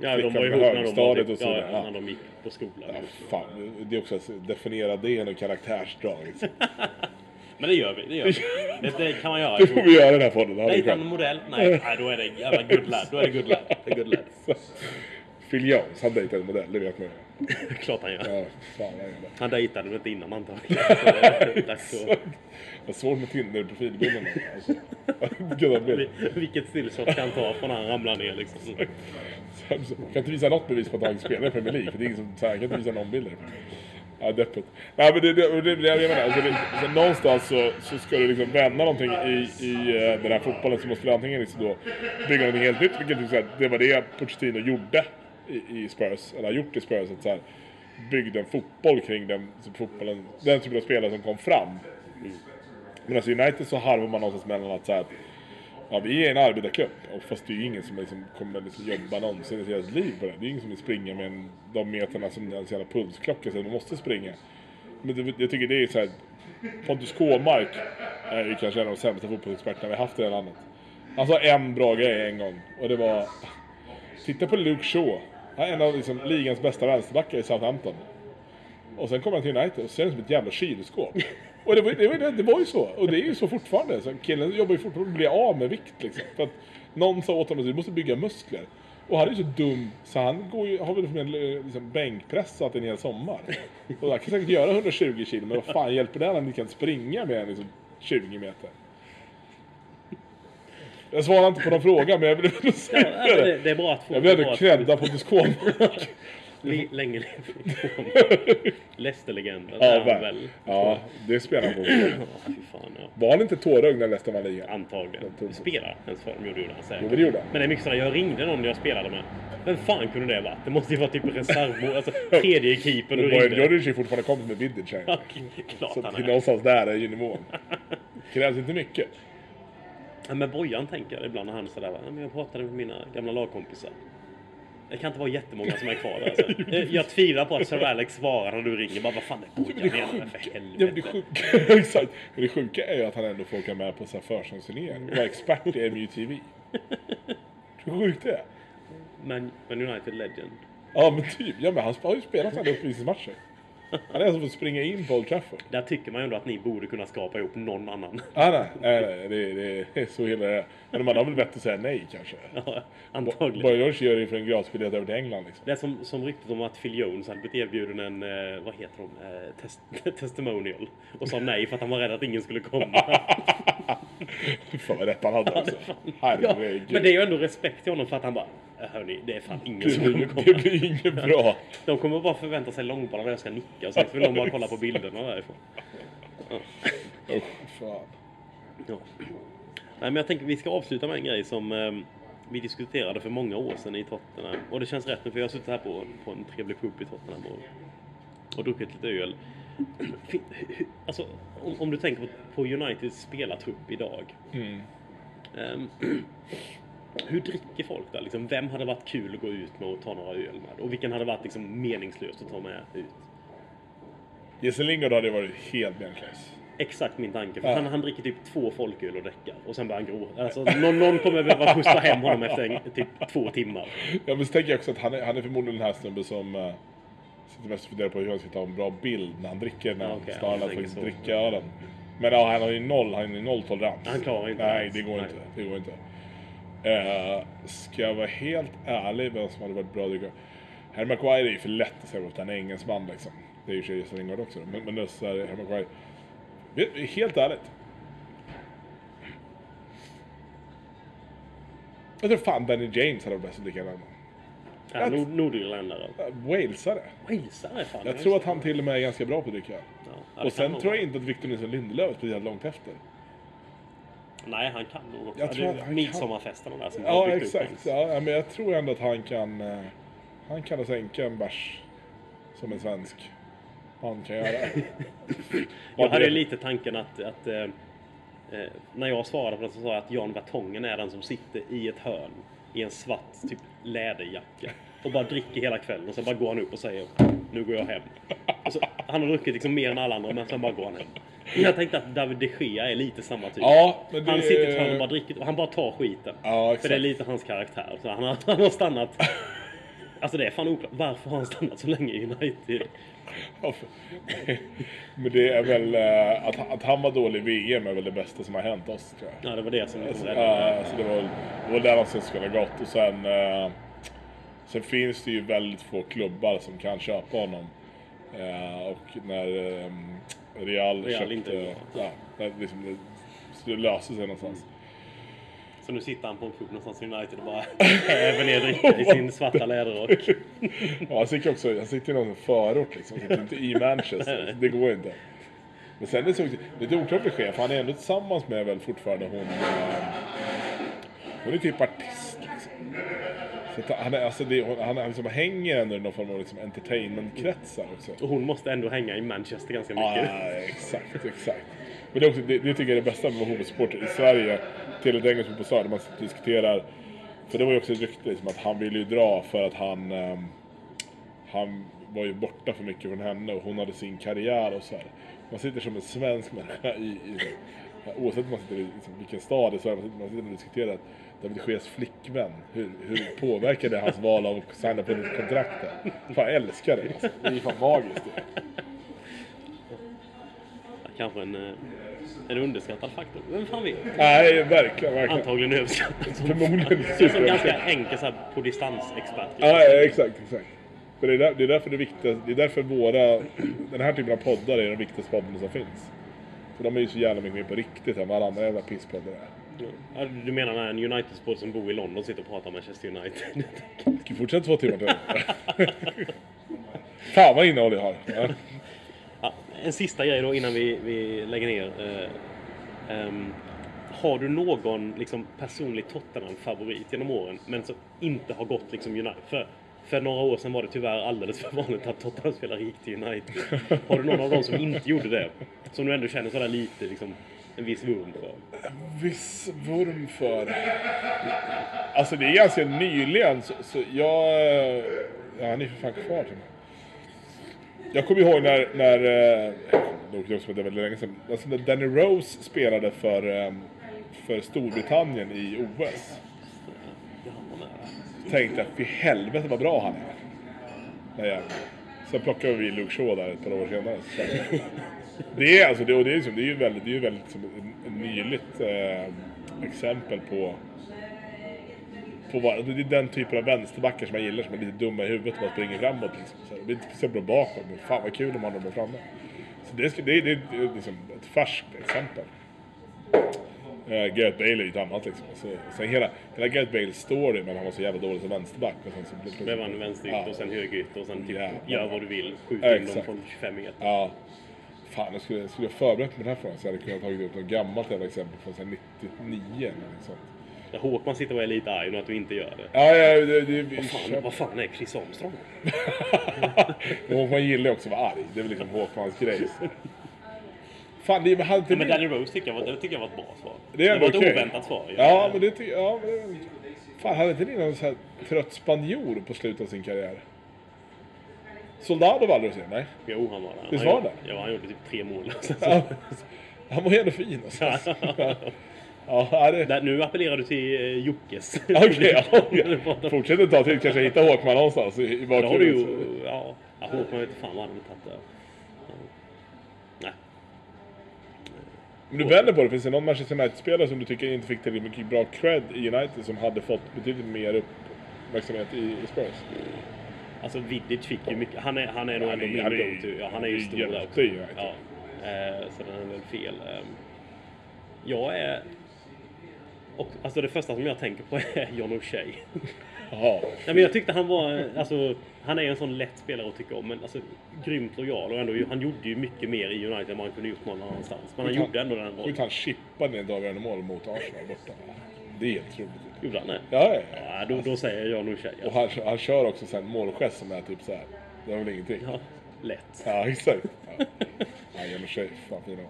Ja, de var ihop när de, var, typ, och så ja. Ja. när de gick på skolan. Ja, fan, det är också att definiera det en karaktärsdrag. Liksom. Men det gör vi. Det, gör vi. Det, det kan man göra. Det får vi göra i den här podden. Dejta en modell? Nej, nej, då är det jävla good lad. Då är det good lad. Det är good lad. Phil Jones, han dejtade modell, det vet man ju. Klart han gör. Ja, fan vad gör det. Han dejtade väl inte innan antagligen. Så det är dags att- Det är svårt med Tinder-profilbilderna. Alltså. Vad bild. Vilket stillshot kan ta från när han ramlar ner liksom. Jag kan inte visa något bevis på att han spelar i Premier League. För det är ingen som, jag kan inte visa någon bild. Ja, deppigt. Nej, men det, det, det, det jag menar, alltså, det, så någonstans så, så ska du liksom vända någonting i, i eh, den här fotbollen så måste du antingen liksom då bygga någonting helt nytt. Vilket liksom, det var det Pochettino gjorde i, i Spurs, eller har gjort i Spurs. Att så här, byggde en fotboll kring den, fotbollen, den typen av spelare som kom fram. Men alltså i United så harvar man någonstans mellan att så här, Ja, vi är en arbetarklubb. Och fast det är ju ingen som liksom kommer liksom jobba någonsin i sitt liv på det. Det är ingen som vill springa med en, de meterna som ens jävla pulsklocka säger man måste springa. Men det, jag tycker det är så här. Pontus Kåmark är ju kanske en av de sämsta fotbollsexperterna vi haft i det här landet. Han sa en bra grej en gång och det var Titta på Luke Shaw. Han är en av liksom, ligans bästa vänsterbackar i Southampton. Och sen kommer han till United och ser ut som ett jävla kylskåp. Och det var, det, var, det var ju så. Och det är ju så fortfarande. Så killen jobbar ju fortfarande att bli av med vikt liksom. För att någon sa åt honom att du måste bygga muskler. Och han är ju så dum så han går ju, har väl förmodligen liksom bänkpressat en hel sommar. Och han kan säkert göra 120 kilo men vad fan hjälper det när han inte kan springa med liksom 20 meter? Jag svarar inte på någon fråga men jag vill ändå säga Ja, alltså, det, det. är bra att få... Jag vill ändå credda Pontus Kåmark. Länge leve Leicester-legenden. Ja, han väl. Ja, det spelar han på. Ja, ja. Var han inte tårögd när Leicester vann ligan? Antagligen. Det. Spelar ens för dem gjorde det säkert. Jo, men det gjorde han. Men det är mycket sådär, jag ringde någon jag spelade med. Vem fan kunde det vara? Det måste ju vara typ reservmål, alltså tredje keepern du ringde. Djordjic är fortfarande kompis med Vidic här. Ja, klart Så han är. någonstans där är ju nivån. Krävs inte mycket. Ja, men Bojan tänker jag ibland när han sådär, ja, men jag pratade med mina gamla lagkompisar. Det kan inte vara jättemånga som är kvar där. Alltså. Jag- Jag tvivlar på att Sir Alex svarar när du ringer. Bara, vad fan är Bojan det menar för sjuka, ja, det helvete? sjuka, exakt. Men det sjuka är ju att han ändå får åka med på försäsongsturnéer och vara expert i MUTV. Hur sjukt det är? Men, men United Legend. Ja men typ, ja men han har ju spelat alla uppvisningsmatcher. Han är alltså fått springa in på Old Trafford. Där tycker man ju ändå att ni borde kunna skrapa ihop någon annan. Ah, nej, nej, nej det, det är så hela det. Men man har väl vett att säga nej kanske. Ja, antagligen. Boy George gör det för en gratisbiljett över till England liksom. Det är som, som ryktet om att Phil Jones hade blivit erbjuden en, eh, vad heter de, eh, test, testimonial. Och sa nej för att han var rädd att ingen skulle komma. Fy fan vad rätt han hade alltså. ja, Herregud. men det är ju ändå respekt till honom för att han bara, "Eh, hörni, det är fan ingen det, som kommer det komma. blir inget bra. De kommer bara förvänta sig långbollar där jag ska nicka och sen vill de bara kolla på bilderna därifrån. Usch, fan. Ja. Nej, men jag tänker vi ska avsluta med en grej som eh, vi diskuterade för många år sedan i Tottenham. Och det känns rätt nu för jag har suttit här på, på en trevlig pub i Tottenham och, och druckit lite öl. Alltså, om, om du tänker på, på Uniteds spelartrupp idag. Mm. Ehm, hur dricker folk där? Liksom, vem hade varit kul att gå ut med och ta några öl med? Och vilken hade varit liksom, meningslöst att ta med ut? Jesse Lingard hade varit helt meningslös. Exakt min tanke. För Ja. han, han dricker typ två folköl och däckar. Och sen börjar han gråta. Alltså, någon, någon kommer behöva skjutsa hem honom efter en, typ två timmar. Ja men så tänker jag också att han är, han är förmodligen den här snubben som uh, sitter mest och funderar på hur han ska ta en bra bild när han dricker när Ja, okej, snarare än att faktiskt dricka ölen. Men ja, han har ju noll, han har ju noll tolerans. Han klarar inte Nej, det går Nej. inte. Det går inte. Uh, ska jag vara helt ärlig vem som hade varit bra dricka? Harry Maguire är ju för lätt att säga att han är engelsman liksom. Det är ju Jesse Lingard också. Men, men det är så här, Harry Maguire. Helt ärligt. Jag tror fan Danny James hade varit bäst att dricka annan. Ja, nord, nordirländare. Walesare. Walesare fan. Jag tror att han till och med är ganska bra på att dricka. Ja, Och sen tror jag inte att Victor Nilsson Lindelöf är speciellt långt efter. Nej, han kan nog också. Jag Ja, tror är han kan. Midsommarfesterna där som Ja, exakt. Ja, men jag tror ändå att han kan... eh, Han kan sänka en bärs som en svensk man kan göra. Jag hade lite tanken att, att eh, eh, när jag svarade på det så sa jag att Jan Vertongen är den som sitter i ett hörn i en svart typ läderjacka och bara dricker hela kvällen och sen bara går han upp och säger nu går jag hem. Så, han har druckit liksom mer än alla andra men sen bara går han hem. Jag tänkte att David de Gea är lite samma typ. Ja, men det- Han sitter i ett hörn och bara dricker och han bara tar skiten. Ja, För det är lite hans karaktär. Så han, har, han har stannat Alltså det är fan oklart. Varför har han stannat så länge i United? Men det är väl eh, att, att han var dålig i VM är väl det bästa som har hänt oss tror jag. Ja, det var det som räddade. Ja, alltså det var, det var där någonstans skulle ha gått. Och sen, eh, sen finns det ju väldigt få klubbar som kan köpa honom. Eh, och när eh, Real, Real köpte... inte ja, när liksom, det, det löser sig någonstans. Så nu sitter han på en pub någonstans i United och bara häver ner dricka i sin svarta läderrock. Ja, han sitter också han sitter i någon förort liksom. Sitter inte i Manchester. det går inte. Men sen är det så lite oklart besked, för han är ändå tillsammans med väl fortfarande hon... Eh, hon är typ artist liksom. Så han, är, alltså det, han han liksom hänger ändå i någon form av liksom entertainmentkretsar också. Och hon måste ändå hänga i Manchester ganska Ja, mycket. exakt, exakt. Men det, är också, det, det tycker jag är det bästa med att vara homosporter i Sverige. Till ett engelskt fotbollslag där man diskuterar. För det var ju också ett rykte liksom, att han ville ju dra för att han... ehm, han var ju borta för mycket från henne och hon hade sin karriär och så här. Man sitter som en svensk människa i... i oavsett om man sitter i liksom, vilken stad i Sverige, man sitter, man sitter och diskuterar David Geas flickvän. Hur, hur påverkar det hans val av att signa på ett kontrakt? Fan, jag älskar det. Alltså. Det är fan magiskt. Det. Kanske en, eh, en underskattad faktor. Vem fan vet? Nej, verkligen, verkligen. Antagligen överskattad. Förmodligen fan. Det är som ganska superöverskattad. enkel så här, på distansexpert. Ja, ja, exakt, exakt. För det, är där, det är därför det är viktigt, det är därför våra, den här typen av poddar är de viktigaste poddarna som finns. För de är ju så jävla mycket mer på riktigt än vad alla andra jävla pisspoddar är. Du menar när en United-sport som bor i London sitter och pratar om Manchester United? Ska vi fortsätta två timmar till? Fan vad innehåll jag har. Ja. Ja, en sista grej då innan vi, vi lägger ner. Eh, ehm, har du någon liksom, personlig Tottenham-favorit genom åren men som inte har gått liksom United? För, för några år sedan var det tyvärr alldeles för vanligt att Tottenham-spelare gick till United. Har du någon av dem som inte gjorde det? Som du ändå känner sådär lite liksom, en viss vurm för? En Viss vurm för... Alltså det är ganska nyligen så, så jag... Ja, han är för fan kvar till mig. Jag kommer ihåg när... när eh, det var också på det väldigt länge sedan. Alltså när Danny Rose spelade för, ehm, för Storbritannien i OS. tänkte jag, fy helvete vad bra han är. Den jäveln. Sen plockade vi Luke Shaw där ett par år senare. Det är alltså, det, och det är, liksom, det är ju väldigt, det är ju väldigt liksom, nyligt eh, exempel på på vad, det är den typen av vänsterbackar som jag gillar som är lite dumma i huvudet och bara springer framåt. Liksom. Så här, det är inte speciellt bra bakåt men fan vad kul om han är framme. Så det, det, är- det är liksom ett färskt exempel. Uh, Gareth Bale är ju ett annat liksom. Så, sen hela, hela Gareth Bales story men han var så jävla dålig som vänsterback. Och sen så blev han vänsterytter Ja. och sen högerytter och sen typ Ja. gör vad du vill. Skjut Ja, in dem från 25 meter. Ja. Fan, jag skulle, skulle jag förberett mig den här frågan så hade jag kunnat tagit upp något gammalt jävla exempel från så här 99 eller något sånt. Håkman sitter och är lite arg nu att du inte gör det. Ja, ja, det, det, Vad fan, vad fan är Chris Armstrong? Håkman gillar ju också att vara arg. Det är väl liksom Håkmans grej. Fan, det hade inte Ja, men Danny Rose tycker jag var, det tycker jag var ett bra svar. Det är var ett okej. oväntat svar. Ja, men det tycker ja, men det, Fan, hade inte ni någon så här trött spanjor på slutet av sin karriär? Soldado var aldrig att se, nej. Jo, han var där. Visst Han var gjorde- det? Ja, han gjorde typ tre mål. Ja, han var ju ändå fin alltså. Ja, ja, det... Där, nu appellerar du till eh, Jockes. Okej, ja. Du pratar- Fortsätt ett tag till kanske jag hittar Håkman någonstans i, i Då har du bakgrunden. ju... Ja, ja, Håkman vet inte fan vad han hade tagit där. Ja. Nej. Om du vänder på det, finns det någon Manchester United-spelare som du tycker inte fick tillräckligt mycket bra cred i United som hade fått betydligt mer uppmärksamhet i, i Spurs? Alltså Vidic fick ju mycket. Han är, han är nog ändå min go-to. Ja, han är ju stor där också. Ja. Eh, så den är väl fel. Ehm, jag är... Och, alltså det första som jag tänker på är John O'Shea. Nej, men jag tyckte han var, alltså, han är en sån lätt spelare att tycka om, men alltså grymt lojal och ändå, han gjorde ju mycket mer i United än vad han kunde gjort någon annanstans. Men han gjorde ändå den rollen. han chippade ner ett avgörande mål mot Arsenal borta. Det är helt otroligt. Gjorde han det? Ja, ja, ja. Då, då säger jag John O'Shea. Och han, han kör också en målgest som är typ så här. Det var väl ingenting. Ja, lätt. Ja, exakt. Ja, ja Johnny Shea, fan fina.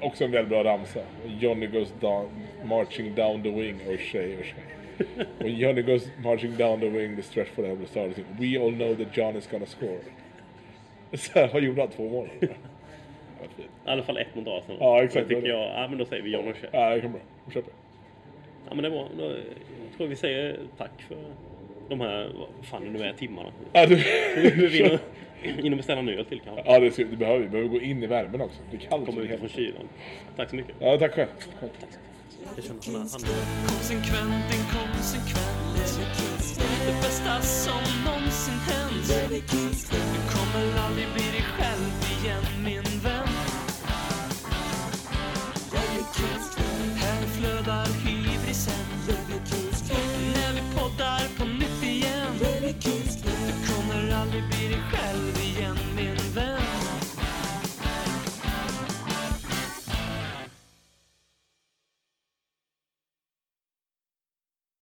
Också en väldigt bra ramsa. Johnny goes down, marching down the wing, O'Shea, O'Shea. Och Johnny goes marching down the wing, the stretch for the help started. We all know that John is gonna score. Så här, vad gjorde han? Två mål? I alla fall ett mot Arsenal. Ja, exakt. Det tycker jag, ja men då säger vi John O'Shea. Ja, det kan bra. Köper. Ja men det var, då, jag tror vi säger tack för de här, vad fan det nu är, timmarna. Ja, du, vi in och- beställa en öl till kanske. ja det, ska, det behöver vi. Vi behöver gå in i värmen också. Det är kallt. Komma ut från kylan. Tack så mycket. Ja, tack själv. Jag känner här Konsekvent, inkonsekvent Det bästa som någonsin hänt Du kommer aldrig bli poddar på